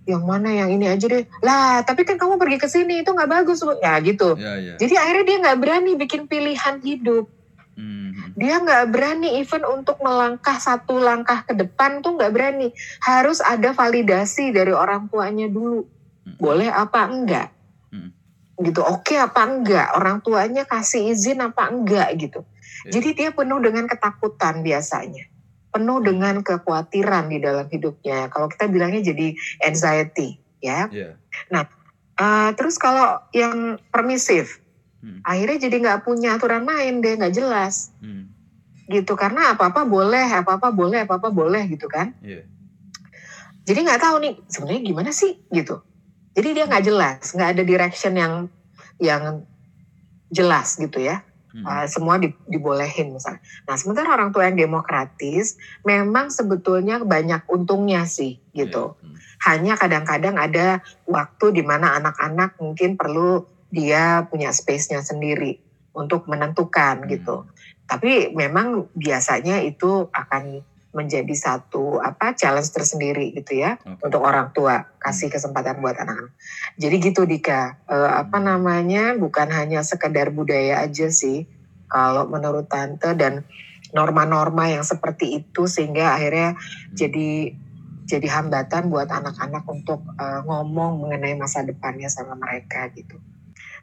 yang mana yang ini aja deh. Lah, tapi kan kamu pergi ke sini itu nggak bagus, ya gitu. Yeah, yeah. Jadi akhirnya dia nggak berani bikin pilihan hidup Hmm. Dia nggak berani even untuk melangkah satu langkah ke depan tuh nggak berani. Harus ada validasi dari orang tuanya dulu. Hmm. Boleh apa enggak? Hmm. Gitu. Oke okay, apa enggak? Orang tuanya kasih izin apa enggak gitu. Yeah. Jadi dia penuh dengan ketakutan biasanya. Penuh dengan kekhawatiran di dalam hidupnya. Kalau kita bilangnya jadi anxiety, ya. Yeah. Nah, uh, terus kalau yang permisif, Hmm. Akhirnya jadi nggak punya aturan main deh, nggak jelas. Hmm. Gitu karena apa-apa boleh, apa-apa boleh, apa-apa boleh gitu kan. Yeah. Jadi nggak tahu nih sebenarnya gimana sih gitu. Jadi dia nggak jelas, nggak ada direction yang yang jelas gitu ya. Hmm. Uh, semua di, dibolehin misalnya. Nah sementara orang tua yang demokratis memang sebetulnya banyak untungnya sih gitu. Yeah. Hmm. Hanya kadang-kadang ada waktu di mana anak-anak mungkin perlu dia punya space-nya sendiri untuk menentukan hmm. gitu. Tapi memang biasanya itu akan menjadi satu apa challenge tersendiri gitu ya Oke. untuk orang tua kasih kesempatan buat anak-anak. Jadi gitu Dika, Eh, apa namanya bukan hanya sekedar budaya aja sih kalau menurut tante dan norma-norma yang seperti itu sehingga akhirnya jadi jadi hambatan buat anak-anak untuk eh, ngomong mengenai masa depannya sama mereka gitu.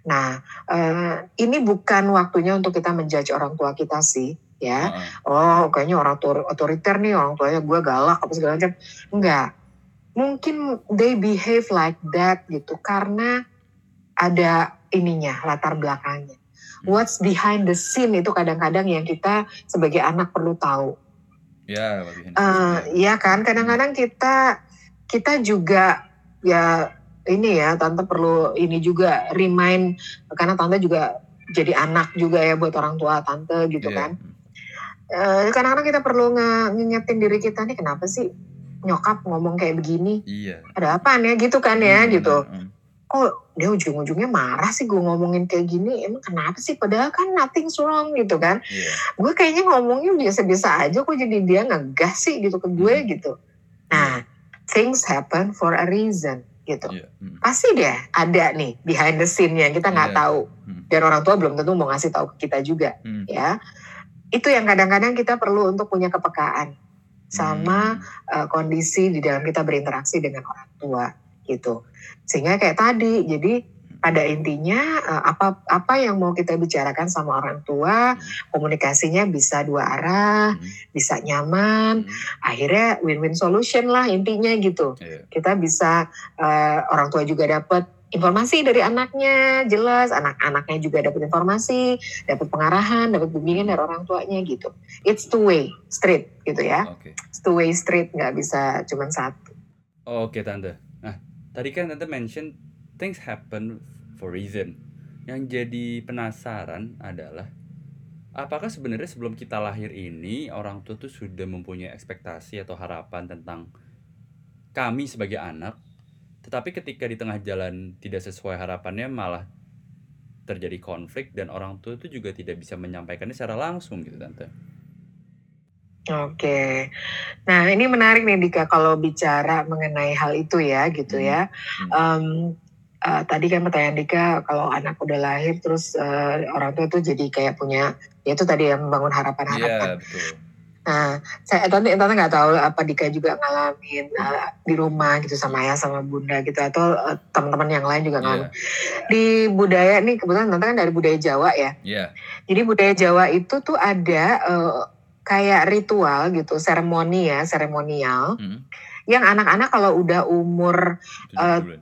Nah, eh, ini bukan waktunya untuk kita menjudge orang tua kita sih, ya. Oh, kayaknya orang tua otoriter nih, orang tuanya gue galak apa segala macam. Enggak. Mungkin they behave like that gitu karena ada ininya, latar belakangnya. What's behind the scene itu kadang-kadang yang kita sebagai anak perlu tahu. Ya, Pak Bihan. Eh, Iya kan, kadang-kadang kita kita juga ya ini ya, tante perlu ini juga remind karena tante juga jadi anak juga ya buat orang tua tante gitu Iya. kan. Eh, kadang-kadang kita perlu nge- ngingetin diri kita nih kenapa sih nyokap ngomong kayak begini? Iya. Ada apa ya gitu kan ya Hmm, gitu. benar. Hmm. Kok dia ujung-ujungnya marah sih gue ngomongin kayak gini? Emang kenapa sih? Padahal kan nothing wrong gitu kan Iya. gue kayaknya ngomongnya biasa-biasa aja kok jadi dia ngegas sih gitu ke gue Hmm. gitu. Nah, things happen for a reason gitu. Hmm. Pasti deh ada nih behind the scene-nya kita nggak Iya. tahu dan orang tua belum tentu mau ngasih tahu ke kita juga Hmm. ya. Itu yang kadang-kadang kita perlu untuk punya kepekaan sama uh, kondisi di dalam kita berinteraksi dengan orang tua gitu. Sehingga kayak tadi, jadi pada intinya uh, apa apa yang mau kita bicarakan sama orang tua, komunikasinya bisa dua arah, Hmm. bisa nyaman, Hmm. akhirnya win-win solution lah intinya gitu. Iya. Kita bisa uh, orang tua juga dapat informasi dari anaknya jelas, anak-anaknya juga dapat informasi, dapat pengarahan, dapat bimbingan dari orang tuanya gitu. It's two way street gitu ya. It's two way street nggak bisa cuma satu. Oke tante. Nah tadi kan tante mention things happen for reason. Yang jadi penasaran adalah apakah sebenarnya sebelum kita lahir ini orang tua tuh sudah mempunyai ekspektasi atau harapan tentang kami sebagai anak, tetapi ketika di tengah jalan tidak sesuai harapannya malah terjadi konflik dan orang tua itu juga tidak bisa menyampaikannya secara langsung gitu tante. Oke, nah ini menarik nih Dika kalau bicara mengenai hal itu ya gitu Hmm. ya. Hmm. Em, eh, tadi kan pertanyaan Dika kalau anak udah lahir terus eh, orang tua tuh jadi kayak punya ya itu tadi yang membangun harapan-harapan. Iya betul. Nah, saya tante tante nggak tahu apa Dika juga ngalamin eh, di rumah gitu sama ayah sama bunda gitu atau eh, teman-teman yang lain juga ngalamin. Di budaya nih kebetulan tante kan dari budaya Jawa ya. Iya. Jadi budaya Jawa itu tuh ada eh, kayak ritual gitu, seremoni ya, seremonial Hmm. Yang anak-anak kalau udah umur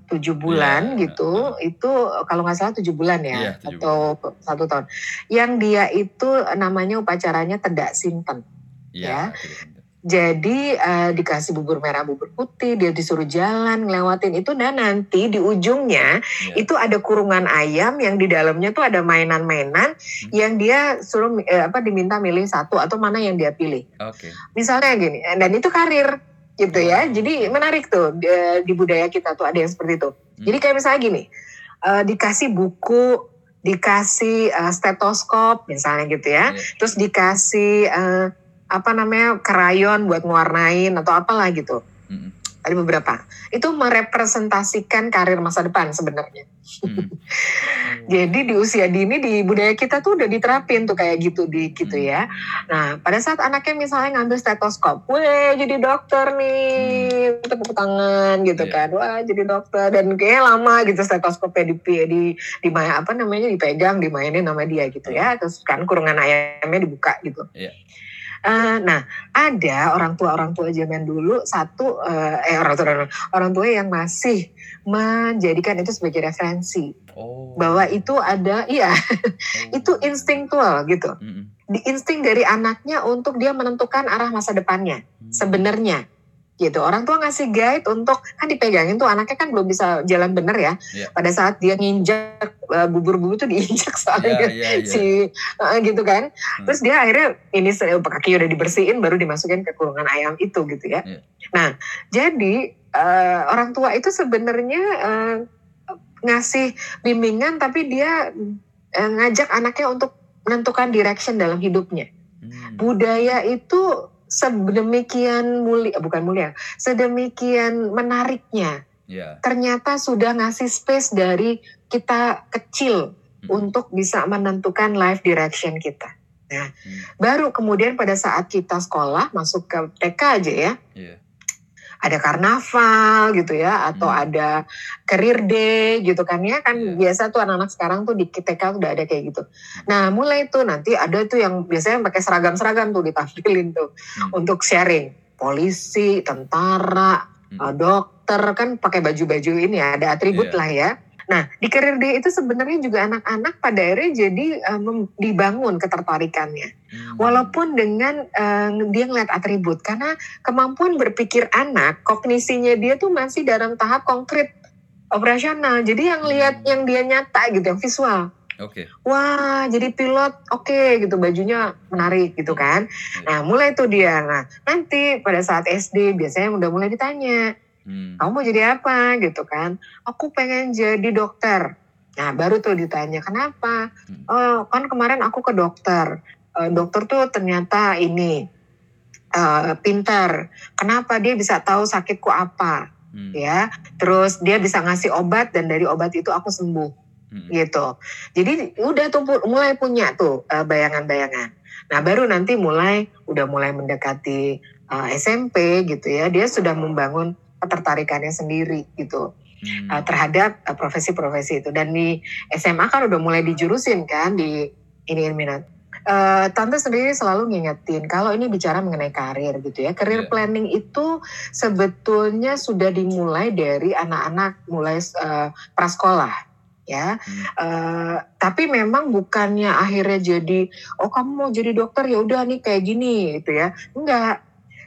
Tujuh Eh, bulan. bulan Iya, gitu, itu kalau nggak salah tujuh bulan ya, tujuh atau satu tahun. Yang dia itu namanya upacaranya tedak sinten. Iya. ya. Jadi eh, dikasih bubur merah, bubur putih, dia disuruh jalan ngelewatin itu dan nanti di ujungnya Iya. itu ada kurungan ayam yang di dalamnya tuh ada mainan-mainan Hmm. yang dia suruh eh, apa diminta milih satu atau mana yang dia pilih. Oke. Misalnya gini, dan itu karir gitu ya. Jadi menarik tuh di, di budaya kita tuh ada yang seperti itu. Hmm. Jadi kayak misalnya gini, eh, dikasih buku, dikasih eh, stetoskop misalnya gitu ya, Iya. terus dikasih eh, apa namanya krayon buat mewarnain atau apalah gitu. Hmm. Ada beberapa. Itu merepresentasikan karir masa depan sebenarnya. Hmm. Jadi di usia dini di budaya kita tuh udah diterapin tuh kayak gitu di gitu Hmm. ya. Nah pada saat anaknya misalnya ngambil stetoskop, weh jadi dokter nih, tepuk tangan gitu Iya. kan, wah jadi dokter dan kayaknya lama gitu stetoskopnya di di di apa namanya dipegang, dimainin sama dia gitu ya, terus kan kurungan ayamnya dibuka gitu. Iya. Eh, nah ada orang tua orang tua zaman dulu satu eh, eh orang tua orang tua yang masih menjadikan itu sebagai referensi Oh. bahwa itu ada iya Oh. itu instinktual gitu Hmm. di insting dari anaknya untuk dia menentukan arah masa depannya Hmm. sebenarnya gitu orang tua ngasih guide untuk kan dipegangin tuh anaknya kan belum bisa jalan bener ya Iya. pada saat dia nginjak uh, bubur-bubur tuh diinjak soalnya kan iya, iya. si uh, gitu kan Hmm. terus dia akhirnya ini se- kaki udah dibersihin baru dimasukin ke kurungan ayam itu gitu ya Iya. nah jadi uh, orang tua itu sebenarnya uh, ngasih bimbingan tapi dia uh, ngajak anaknya untuk menentukan direction dalam hidupnya Hmm. budaya itu sedemikian mulia, bukan mulia, sedemikian menariknya. Ya. Ternyata sudah ngasih space dari kita kecil Hmm. untuk bisa menentukan life direction kita. Nah, Hmm. baru kemudian pada saat kita sekolah masuk ke TK aja ya, Iya. Ada karnaval gitu ya, atau Hmm. ada career day gitu kan ya, kan Iya. biasa tuh anak-anak sekarang tuh di TK udah ada kayak gitu. Nah mulai tuh nanti ada tuh yang biasanya pakai seragam-seragam tuh ditampilin tuh Hmm. untuk sharing, polisi, tentara, Hmm. uh, dokter kan pakai baju-baju ini ya, ada atribut Iya. lah ya. Nah, di career day itu sebenarnya juga anak-anak pada akhirnya jadi mem- dibangun ketertarikannya. Hmm. Walaupun dengan uh, dia ngeliat atribut, karena kemampuan berpikir anak, kognisinya dia tuh masih dalam tahap konkret operasional. Jadi yang lihat Hmm. yang dia nyata gitu, yang visual. Oke. Wah, jadi pilot, oke gitu, bajunya menarik gitu kan. Nah, mulai tuh dia. Nah, nanti pada saat SD biasanya udah mulai ditanya, Hmm. kamu mau jadi apa gitu kan? Aku pengen jadi dokter. Nah baru tuh ditanya kenapa? Hmm. Oh kan kemarin aku ke dokter. Eh, dokter tuh ternyata ini eh, pintar. Kenapa dia bisa tahu sakitku apa? Hmm. Ya. Terus dia bisa ngasih obat dan dari obat itu aku sembuh Hmm. gitu. Jadi udah tuh mulai punya tuh eh, bayangan-bayangan. Nah baru nanti mulai udah mulai mendekati SMP gitu ya. Dia sudah membangun ketertarikannya sendiri gitu Hmm. uh, terhadap uh, profesi-profesi itu dan di SMA kan udah mulai dijurusin kan di ini minat. Uh, tante sendiri selalu ngingetin kalau ini bicara mengenai karir gitu ya. Career Iya. planning itu sebetulnya sudah dimulai dari anak-anak mulai uh, prasekolah ya. Hmm. Uh, tapi memang bukannya akhirnya jadi oh kamu mau jadi dokter ya udah nih kayak gini gitu ya. Enggak.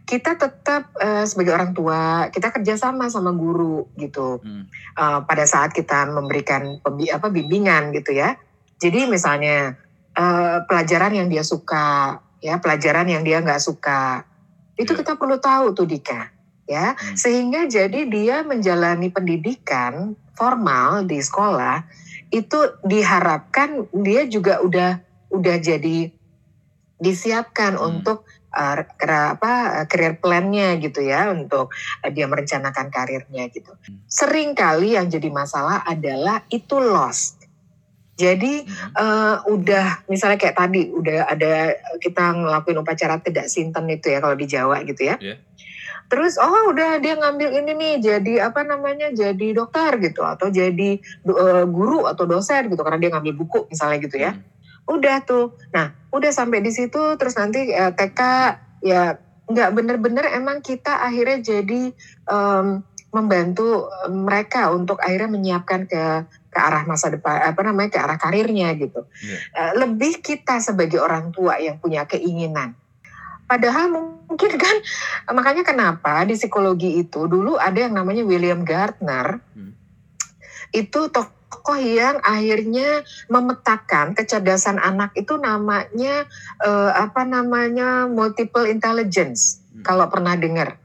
Kita tetap uh, sebagai orang tua kita kerjasama sama guru gitu Hmm. uh, pada saat kita memberikan pembi- apa bimbingan gitu ya. Jadi misalnya uh, pelajaran yang dia suka, ya pelajaran yang dia nggak suka, itu Iya. kita perlu tahu tuh Dika, ya. Hmm. Sehingga jadi dia menjalani pendidikan formal di sekolah itu diharapkan dia juga udah udah jadi disiapkan Hmm. untuk uh, apa career plan-nya gitu ya untuk uh, dia merencanakan karirnya gitu. Sering kali yang jadi masalah adalah itu lost. Jadi uh, udah misalnya kayak tadi udah ada kita ngelakuin upacara tidak sinten itu ya kalau di Jawa gitu ya. Iya. Terus oh udah dia ngambil ini nih jadi apa namanya jadi dokter gitu atau jadi uh, guru atau dosen gitu karena dia ngambil buku misalnya gitu ya. Hmm. Udah tuh. Nah, udah sampai di situ terus nanti eh, TK ya nggak bener-bener emang kita akhirnya jadi em, membantu eh, mereka untuk akhirnya menyiapkan ke ke arah masa depan apa namanya ke arah karirnya gitu. Iya. Eh, lebih kita sebagai orang tua yang punya keinginan. Padahal mungkin kan makanya kenapa di psikologi itu dulu ada yang namanya William Gardner. Hmm. Itu tokoh yang akhirnya memetakan kecerdasan anak itu namanya eh, apa namanya multiple intelligence. Hmm. Kalau pernah dengar.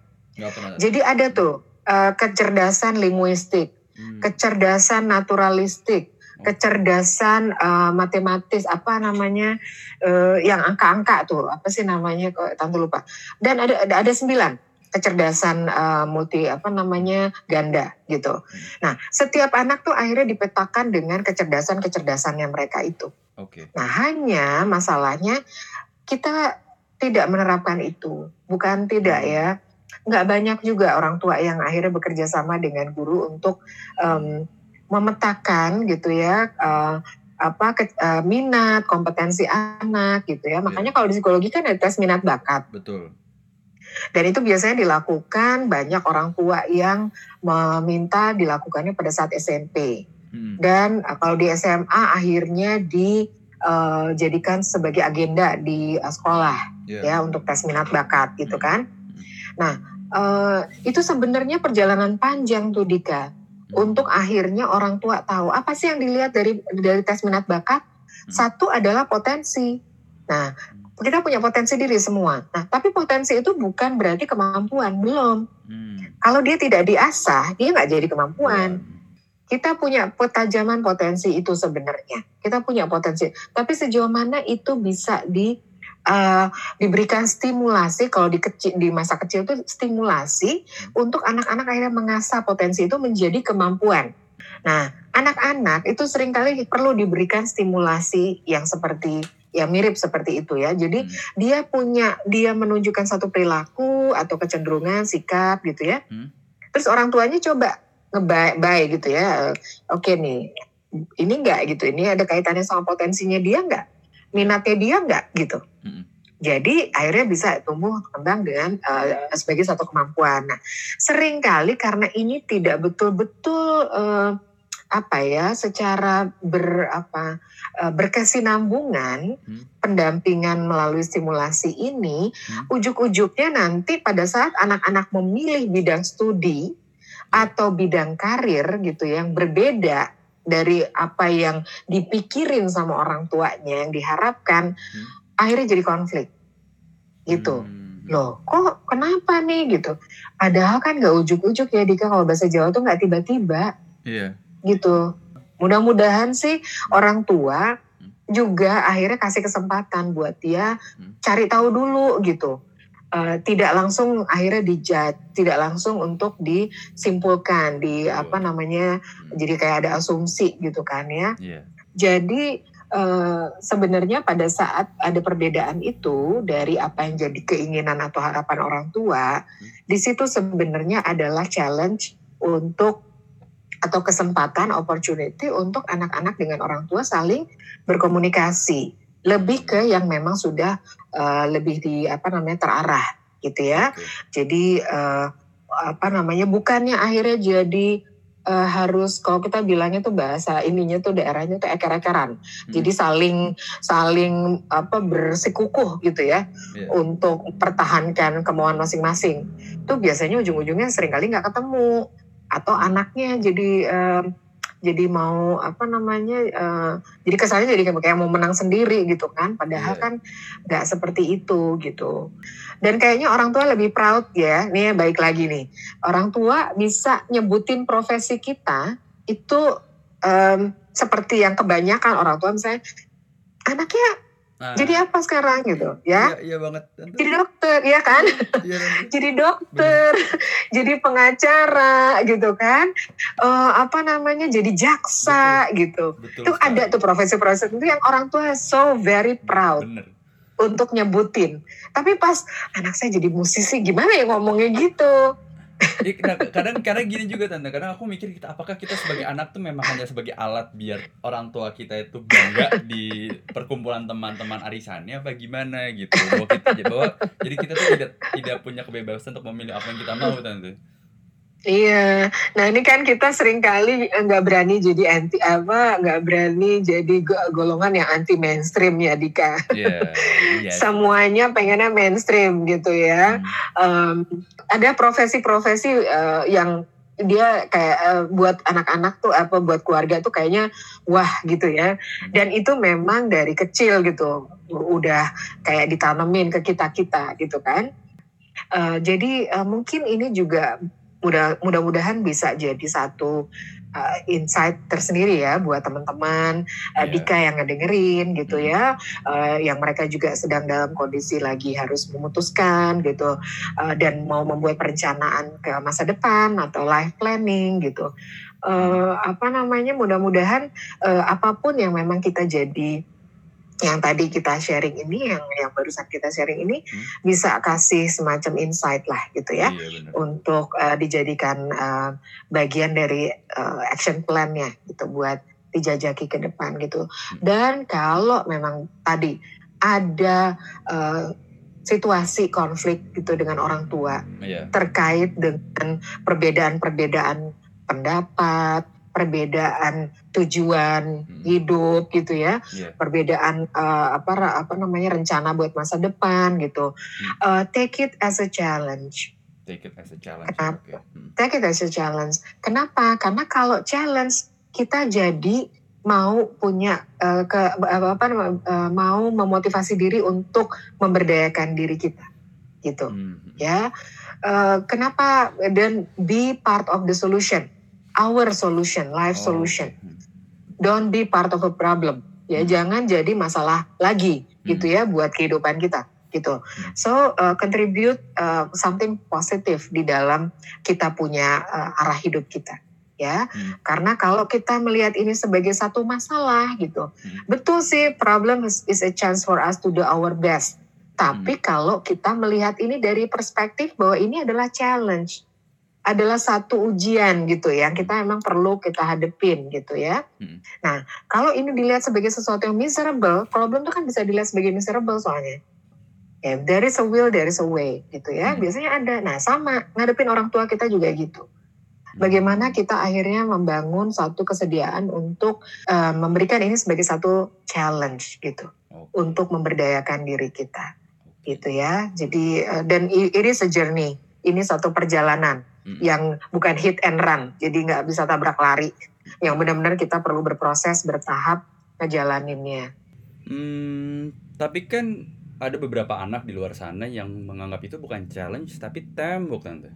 Jadi ada tuh eh, kecerdasan linguistik, Hmm. kecerdasan naturalistik, Oh. kecerdasan eh, matematis apa namanya eh, yang angka-angka tuh apa sih namanya kok tante lupa dan ada ada, ada sembilan kecerdasan eh, multi apa namanya ganda gitu. Nah setiap anak tuh akhirnya dipetakan dengan kecerdasan kecerdasannya mereka itu. Oke. Nah hanya masalahnya kita tidak menerapkan itu bukan tidak ya nggak banyak juga orang tua yang akhirnya bekerja sama dengan guru untuk em, memetakan gitu ya eh, apa ke- eh, minat kompetensi anak gitu ya makanya kalau di psikologi kan ada tes minat bakat Betul. Dan itu biasanya dilakukan banyak orang tua yang meminta dilakukannya pada saat SMP Hmm. dan eh, kalau di SMA akhirnya dijadikan sebagai agenda di eh, sekolah Iya. ya untuk tes minat bakat gitu Hmm. kan. Nah eh, itu sebenarnya perjalanan panjang tuh Dika Hmm. untuk akhirnya orang tua tahu apa sih yang dilihat dari dari tes minat bakat. Hmm. Satu adalah potensi. Nah kita punya potensi diri semua. Nah tapi potensi itu bukan berarti kemampuan belum. Hmm. Kalau dia tidak diasah dia nggak jadi kemampuan Iya. kita punya ketajaman potensi itu sebenarnya. Kita punya potensi. Tapi sejauh mana itu bisa di uh, diberikan stimulasi kalau di kecil di masa kecil itu stimulasi untuk anak-anak akhirnya mengasah potensi itu menjadi kemampuan. Nah, anak-anak itu sering kali perlu diberikan stimulasi yang seperti ya mirip seperti itu ya. Jadi Hmm. dia punya dia menunjukkan satu perilaku atau kecenderungan sikap gitu ya. Hmm. Terus orang tuanya coba ngebaik gitu ya. Oke nih, ini enggak gitu. Ini ada kaitannya sama potensinya dia enggak? Minatnya dia enggak gitu. Hmm. Jadi akhirnya bisa tumbuh kembang dengan eh, sebagai satu kemampuan. Nah, sering kali karena ini tidak betul-betul eh, apa ya secara ber apa eh, berkesinambungan Hmm. pendampingan melalui stimulasi ini Hmm. ujuk-ujuknya nanti pada saat anak-anak memilih bidang studi atau bidang karir gitu yang berbeda dari apa yang dipikirin sama orang tuanya yang diharapkan Hmm. akhirnya jadi konflik gitu Hmm. loh kok kenapa nih gitu padahal kan nggak ujuk-ujuk ya Dika kalau bahasa Jawa tuh nggak tiba-tiba Iya. Gitu mudah-mudahan sih orang tua juga akhirnya kasih kesempatan buat dia Hmm. cari tahu dulu gitu Eh, tidak langsung akhirnya dijat tidak langsung untuk disimpulkan di apa namanya Hmm. jadi kayak ada asumsi gitu kan ya Iya. jadi eh, sebenarnya pada saat ada perbedaan itu dari apa yang jadi keinginan atau harapan orang tua, di situ sebenarnya adalah challenge untuk atau kesempatan opportunity untuk anak-anak dengan orang tua saling berkomunikasi. Lebih ke yang memang sudah eh, lebih di apa namanya terarah gitu ya. Jadi eh, apa namanya bukannya akhirnya jadi eh, harus kalau kita bilangnya tuh bahasa ininya tuh daerahnya tuh eker-ekeran. Hmm. Jadi saling saling apa bersikukuh gitu ya Iya. untuk pertahankan kemauan masing-masing. Itu biasanya ujung-ujungnya sering kali nggak ketemu atau anaknya jadi em, jadi mau apa namanya eh, jadi kesannya jadi kayak mau menang sendiri gitu kan. Padahal Iya. kan nggak seperti itu gitu. Dan kayaknya orang tua lebih proud ya. Nih baik lagi nih. Orang tua bisa nyebutin profesi kita itu em, seperti yang kebanyakan orang tua. Misalnya anaknya Nah, jadi apa sekarang gitu ya Iya, iya banget. Tante. jadi dokter ya kan Iya, jadi dokter, jadi pengacara gitu kan, Eh, apa namanya jadi jaksa gitu. Betul. Itu sekali. ada tuh profesi-profesi itu yang orang tua so very proud Bener. untuk nyebutin. Tapi pas anak saya jadi musisi gimana ya ngomongnya gitu? Nah, kadang kadang gini juga tante. Kadang aku mikir kita apakah kita sebagai anak tuh memang hanya sebagai alat biar orang tua kita itu bangga di perkumpulan teman-teman arisannya apa gimana gitu. Bahwa kita bahwa jadi kita tuh tidak tidak punya kebebasan untuk memilih apa yang kita mau tante Iya, nah ini kan kita sering kali nggak berani jadi anti apa, nggak berani jadi go- golongan yang anti mainstream ya Dika. iya iya. Semuanya pengennya mainstream gitu ya. Hmm, Em, ada profesi-profesi eh, yang dia kayak eh, buat anak-anak tuh apa buat keluarga tuh kayaknya wah gitu ya. Dan itu memang dari kecil gitu udah kayak ditanemin ke kita kita gitu kan. Eh, jadi eh, mungkin ini juga mudah mudah-mudahan bisa jadi satu eh, insight tersendiri ya buat teman-teman eh, Iya. Dika yang ngedengerin gitu Hmm. ya eh, yang mereka juga sedang dalam kondisi lagi harus memutuskan gitu eh, dan mau membuat perencanaan ke masa depan atau life planning gitu Eh, apa namanya mudah-mudahan eh, apa pun yang memang kita jadi yang tadi kita sharing ini yang yang barusan kita sharing ini Hmm. bisa kasih semacam insight lah gitu ya iya untuk eh, dijadikan eh, bagian dari eh, action plan-nya gitu buat dijajaki ke depan gitu. Dan kalau memang tadi ada eh, situasi konflik gitu dengan orang tua iya terkait dengan perbedaan-perbedaan pendapat, perbedaan tujuan Hmm. hidup gitu ya, iya perbedaan eh, apa apa namanya rencana buat masa depan gitu. Eh, take it as a challenge take it as a challenge Kenapa? oke Hmm, take it as a challenge. Kenapa? Karena kalau challenge kita jadi mau punya eh, ke apa apa eh, mau memotivasi diri untuk memberdayakan diri kita gitu hmm, ya. Eh, kenapa dan be part of the solution, our solution, life Oh, solution. Hmm, Don't be part of a problem ya Hmm. jangan jadi masalah lagi gitu Hmm. ya buat kehidupan kita gitu. Hmm. So uh, contribute uh, something positif di dalam kita punya uh, arah hidup kita ya. Hmm. Karena kalau kita melihat ini sebagai satu masalah gitu. Hmm. Betul sih problem is, is a chance for us to do our best. Tapi Hmm. kalau kita melihat ini dari perspektif bahwa ini adalah challenge adalah satu ujian gitu yang kita emang perlu kita hadepin gitu ya. Hmm. Nah, kalau ini dilihat sebagai sesuatu yang miserable, problem itu kan bisa dilihat sebagai miserable soalnya. Ya, there is a will, there is a way gitu ya. Hmm. Biasanya ada. Nah, sama ngadepin orang tua kita juga gitu. Bagaimana kita akhirnya membangun satu kesediaan untuk eh, memberikan ini sebagai satu challenge gitu Oke. untuk memberdayakan diri kita gitu ya. Jadi eh, dan ini a journey, ini satu perjalanan Hmm. yang bukan hit and run, jadi nggak bisa tabrak lari. Yang benar-benar kita perlu berproses, bertahap ngejalaninnya. Hmm, tapi kan ada beberapa anak di luar sana yang menganggap itu bukan challenge tapi tembok tante.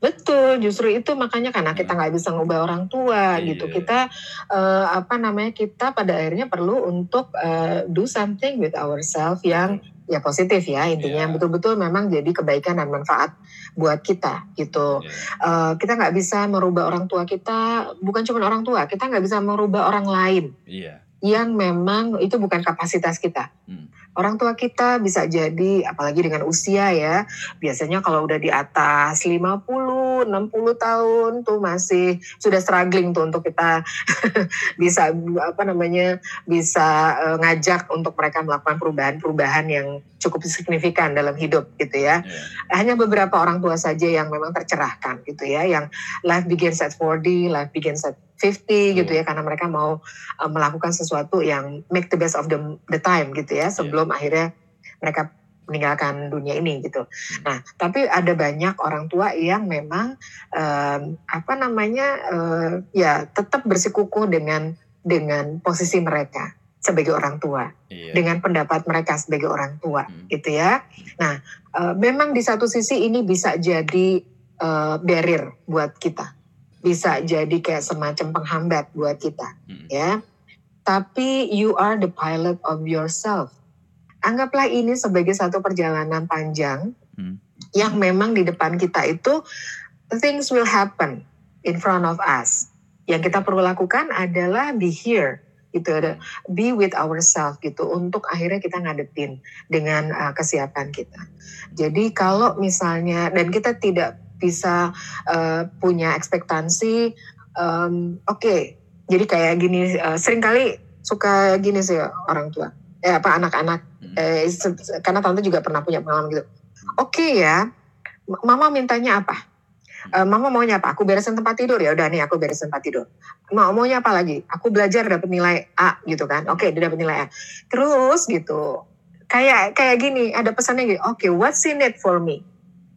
Betul, justru itu makanya karena kita nggak bisa ngubah orang tua Iya. gitu. Kita eh, apa namanya kita pada akhirnya perlu untuk eh, do something with ourselves yang ya positif ya intinya Iya. betul-betul memang jadi kebaikan dan manfaat buat kita gitu. Iya. Eh, kita nggak bisa merubah orang tua kita, bukan cuma orang tua, kita nggak bisa merubah orang lain Iya. yang memang itu bukan kapasitas kita. Hmm. Orang tua kita bisa jadi, apalagi dengan usia ya, biasanya kalau udah di atas 50, 60 tahun tuh masih sudah struggling tuh untuk kita bisa apa namanya bisa eh, ngajak untuk mereka melakukan perubahan-perubahan yang cukup signifikan dalam hidup gitu ya Iya. hanya beberapa orang tua saja yang memang tercerahkan gitu ya yang life begins at 40 life begins at 50 gitu ya karena mereka mau uh, melakukan sesuatu yang make the best of the, the time gitu ya sebelum akhirnya mereka meninggalkan dunia ini gitu. Nah, tapi ada banyak orang tua yang memang um, apa namanya uh, ya tetap bersikukuh dengan dengan posisi mereka sebagai orang tua, Iya. dengan pendapat mereka sebagai orang tua Hmm. gitu ya. Nah, eh, memang di satu sisi ini bisa jadi eh, barrier buat kita, bisa jadi kayak semacam penghambat buat kita, Hmm. ya. Tapi you are the pilot of yourself. Anggaplah ini sebagai satu perjalanan panjang Hmm. yang memang di depan kita itu things will happen in front of us. Yang kita perlu lakukan adalah be here gitu ada be with ourselves gitu untuk akhirnya kita ngadepin dengan uh, kesiapan kita. Jadi kalau misalnya dan kita tidak bisa uh, punya ekspektasi, um, oke, jadi kayak gini uh, sering kali suka gini sih orang tua, eh apa anak-anak, Hmm. eh, karena tante juga pernah punya pengalaman gitu. Oke ya, M- mama mintanya apa? Eh, mama maunya apa? Aku beresin tempat tidur ya udah nih aku beresin tempat tidur. Mau maunya apa lagi? Aku belajar dapat nilai A gitu kan. Oke, dia dapat nilai A. Terus gitu. Kayak kayak gini, ada pesannya gitu. Oke, what's in it for me?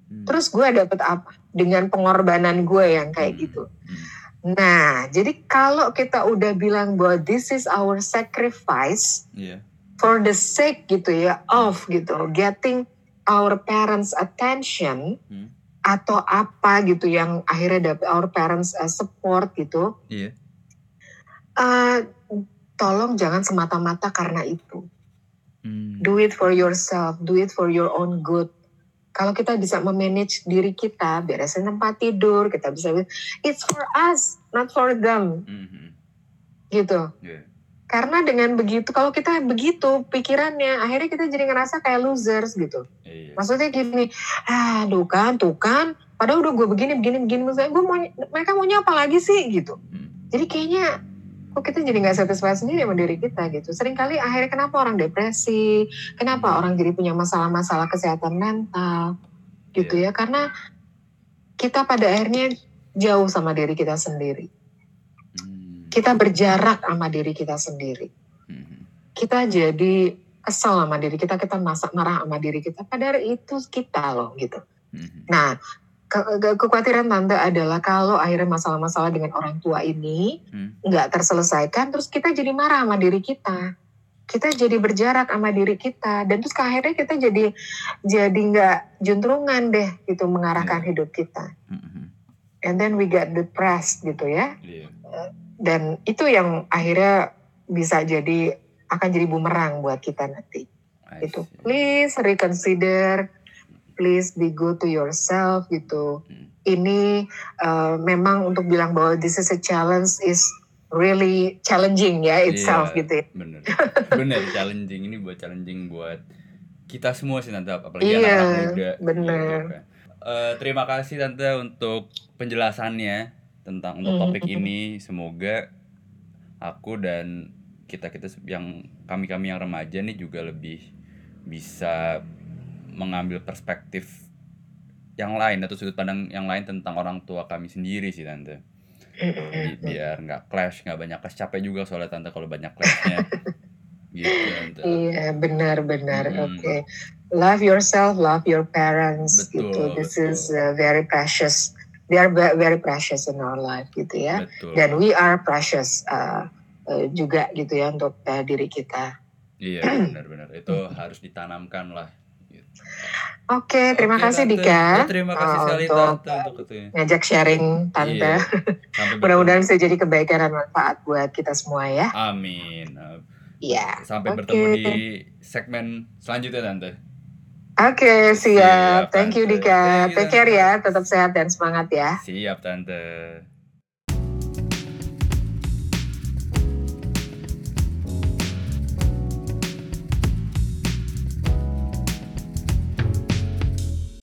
Hmm. Terus gue dapat apa? Dengan pengorbanan gue yang kayak Hmm. gitu. Hmm. Nah, jadi kalau kita udah bilang bahwa this is our sacrifice Iya. For the sake gitu ya of gitu getting our parents attention Hmm. atau apa gitu yang akhirnya dapat our parents uh, support gitu Iya. uh, tolong jangan semata-mata karena itu Hmm. do it for yourself do it for your own good kalau kita bisa memanage diri kita beresin tempat tidur kita bisa it's for us not for them Hmm. Hmm. gitu Iya. Karena dengan begitu kalau kita begitu pikirannya akhirnya kita jadi ngerasa kayak losers gitu. Iya. maksudnya gini ah tuh kan tuh kan padahal udah gue begini begini begini gue mau mereka maunya apa lagi sih? Gitu. Hmm. jadi kayaknya kok kita jadi nggak satisfied sendiri sama diri kita gitu. Seringkali akhirnya kenapa orang depresi kenapa orang jadi punya masalah-masalah kesehatan mental gitu ya. Karena kita pada akhirnya jauh sama diri kita sendiri. Hmm. Kita berjarak sama diri kita sendiri Hmm. kita jadi kesel sama diri kita, kita masak marah sama diri kita. Padahal itu kita loh gitu. Hmm. Nah, ke- ke- kekhawatiran tante adalah kalau akhirnya masalah-masalah dengan orang tua ini Hmm. nggak terselesaikan, terus kita jadi marah sama diri kita. Kita jadi berjarak sama diri kita, dan terus akhirnya kita jadi jadi nggak juntrungan deh gitu mengarahkan Iya. hidup kita. Hmm. And then we get depressed gitu ya. Iya. Dan itu yang akhirnya bisa jadi akan jadi bumerang buat kita nanti. I see. Please reconsider, please be good to yourself gitu. Hmm. Ini uh, memang untuk bilang bahwa this is a challenge is really challenging ya itself Iya, gitu. ya. Bener, bener challenging ini buat challenging buat kita semua sih tante, apalagi Iya, anak-anak muda. bener. gitu kan. Eh, terima kasih tante untuk penjelasannya tentang untuk topik Mhm. ini. Semoga aku dan kita kita yang kami kami yang remaja nih juga lebih bisa mengambil perspektif yang lain atau sudut pandang yang lain tentang orang tua kami sendiri sih tante. Bi- biar nggak clash nggak banyak clash capek juga soalnya tante kalau banyak clashnya gitu tante Iya benar-benar Mm-mm. oke. Love yourself, love your parents Betul, gitu. This betul. is uh, very precious. They are ve- very precious in our life gitu ya. betul Dan we are precious uh, uh, juga gitu ya untuk uh, diri kita. iya benar-benar itu harus ditanamkan lah gitu. Oke, terima Oke, kasih Tante. Dika. Ya, terima kasih uh, sekali untuk tante untuk itu ya. ngajak sharing tante. Iya. Mudah-mudahan bisa jadi kebaikan dan manfaat buat kita semua ya. amin Iya. sampai Oke. bertemu di segmen selanjutnya tante Oke, Siap, siap. Thank you. Dika. Thank you, Take care ya. Tetap sehat dan semangat ya. siap tante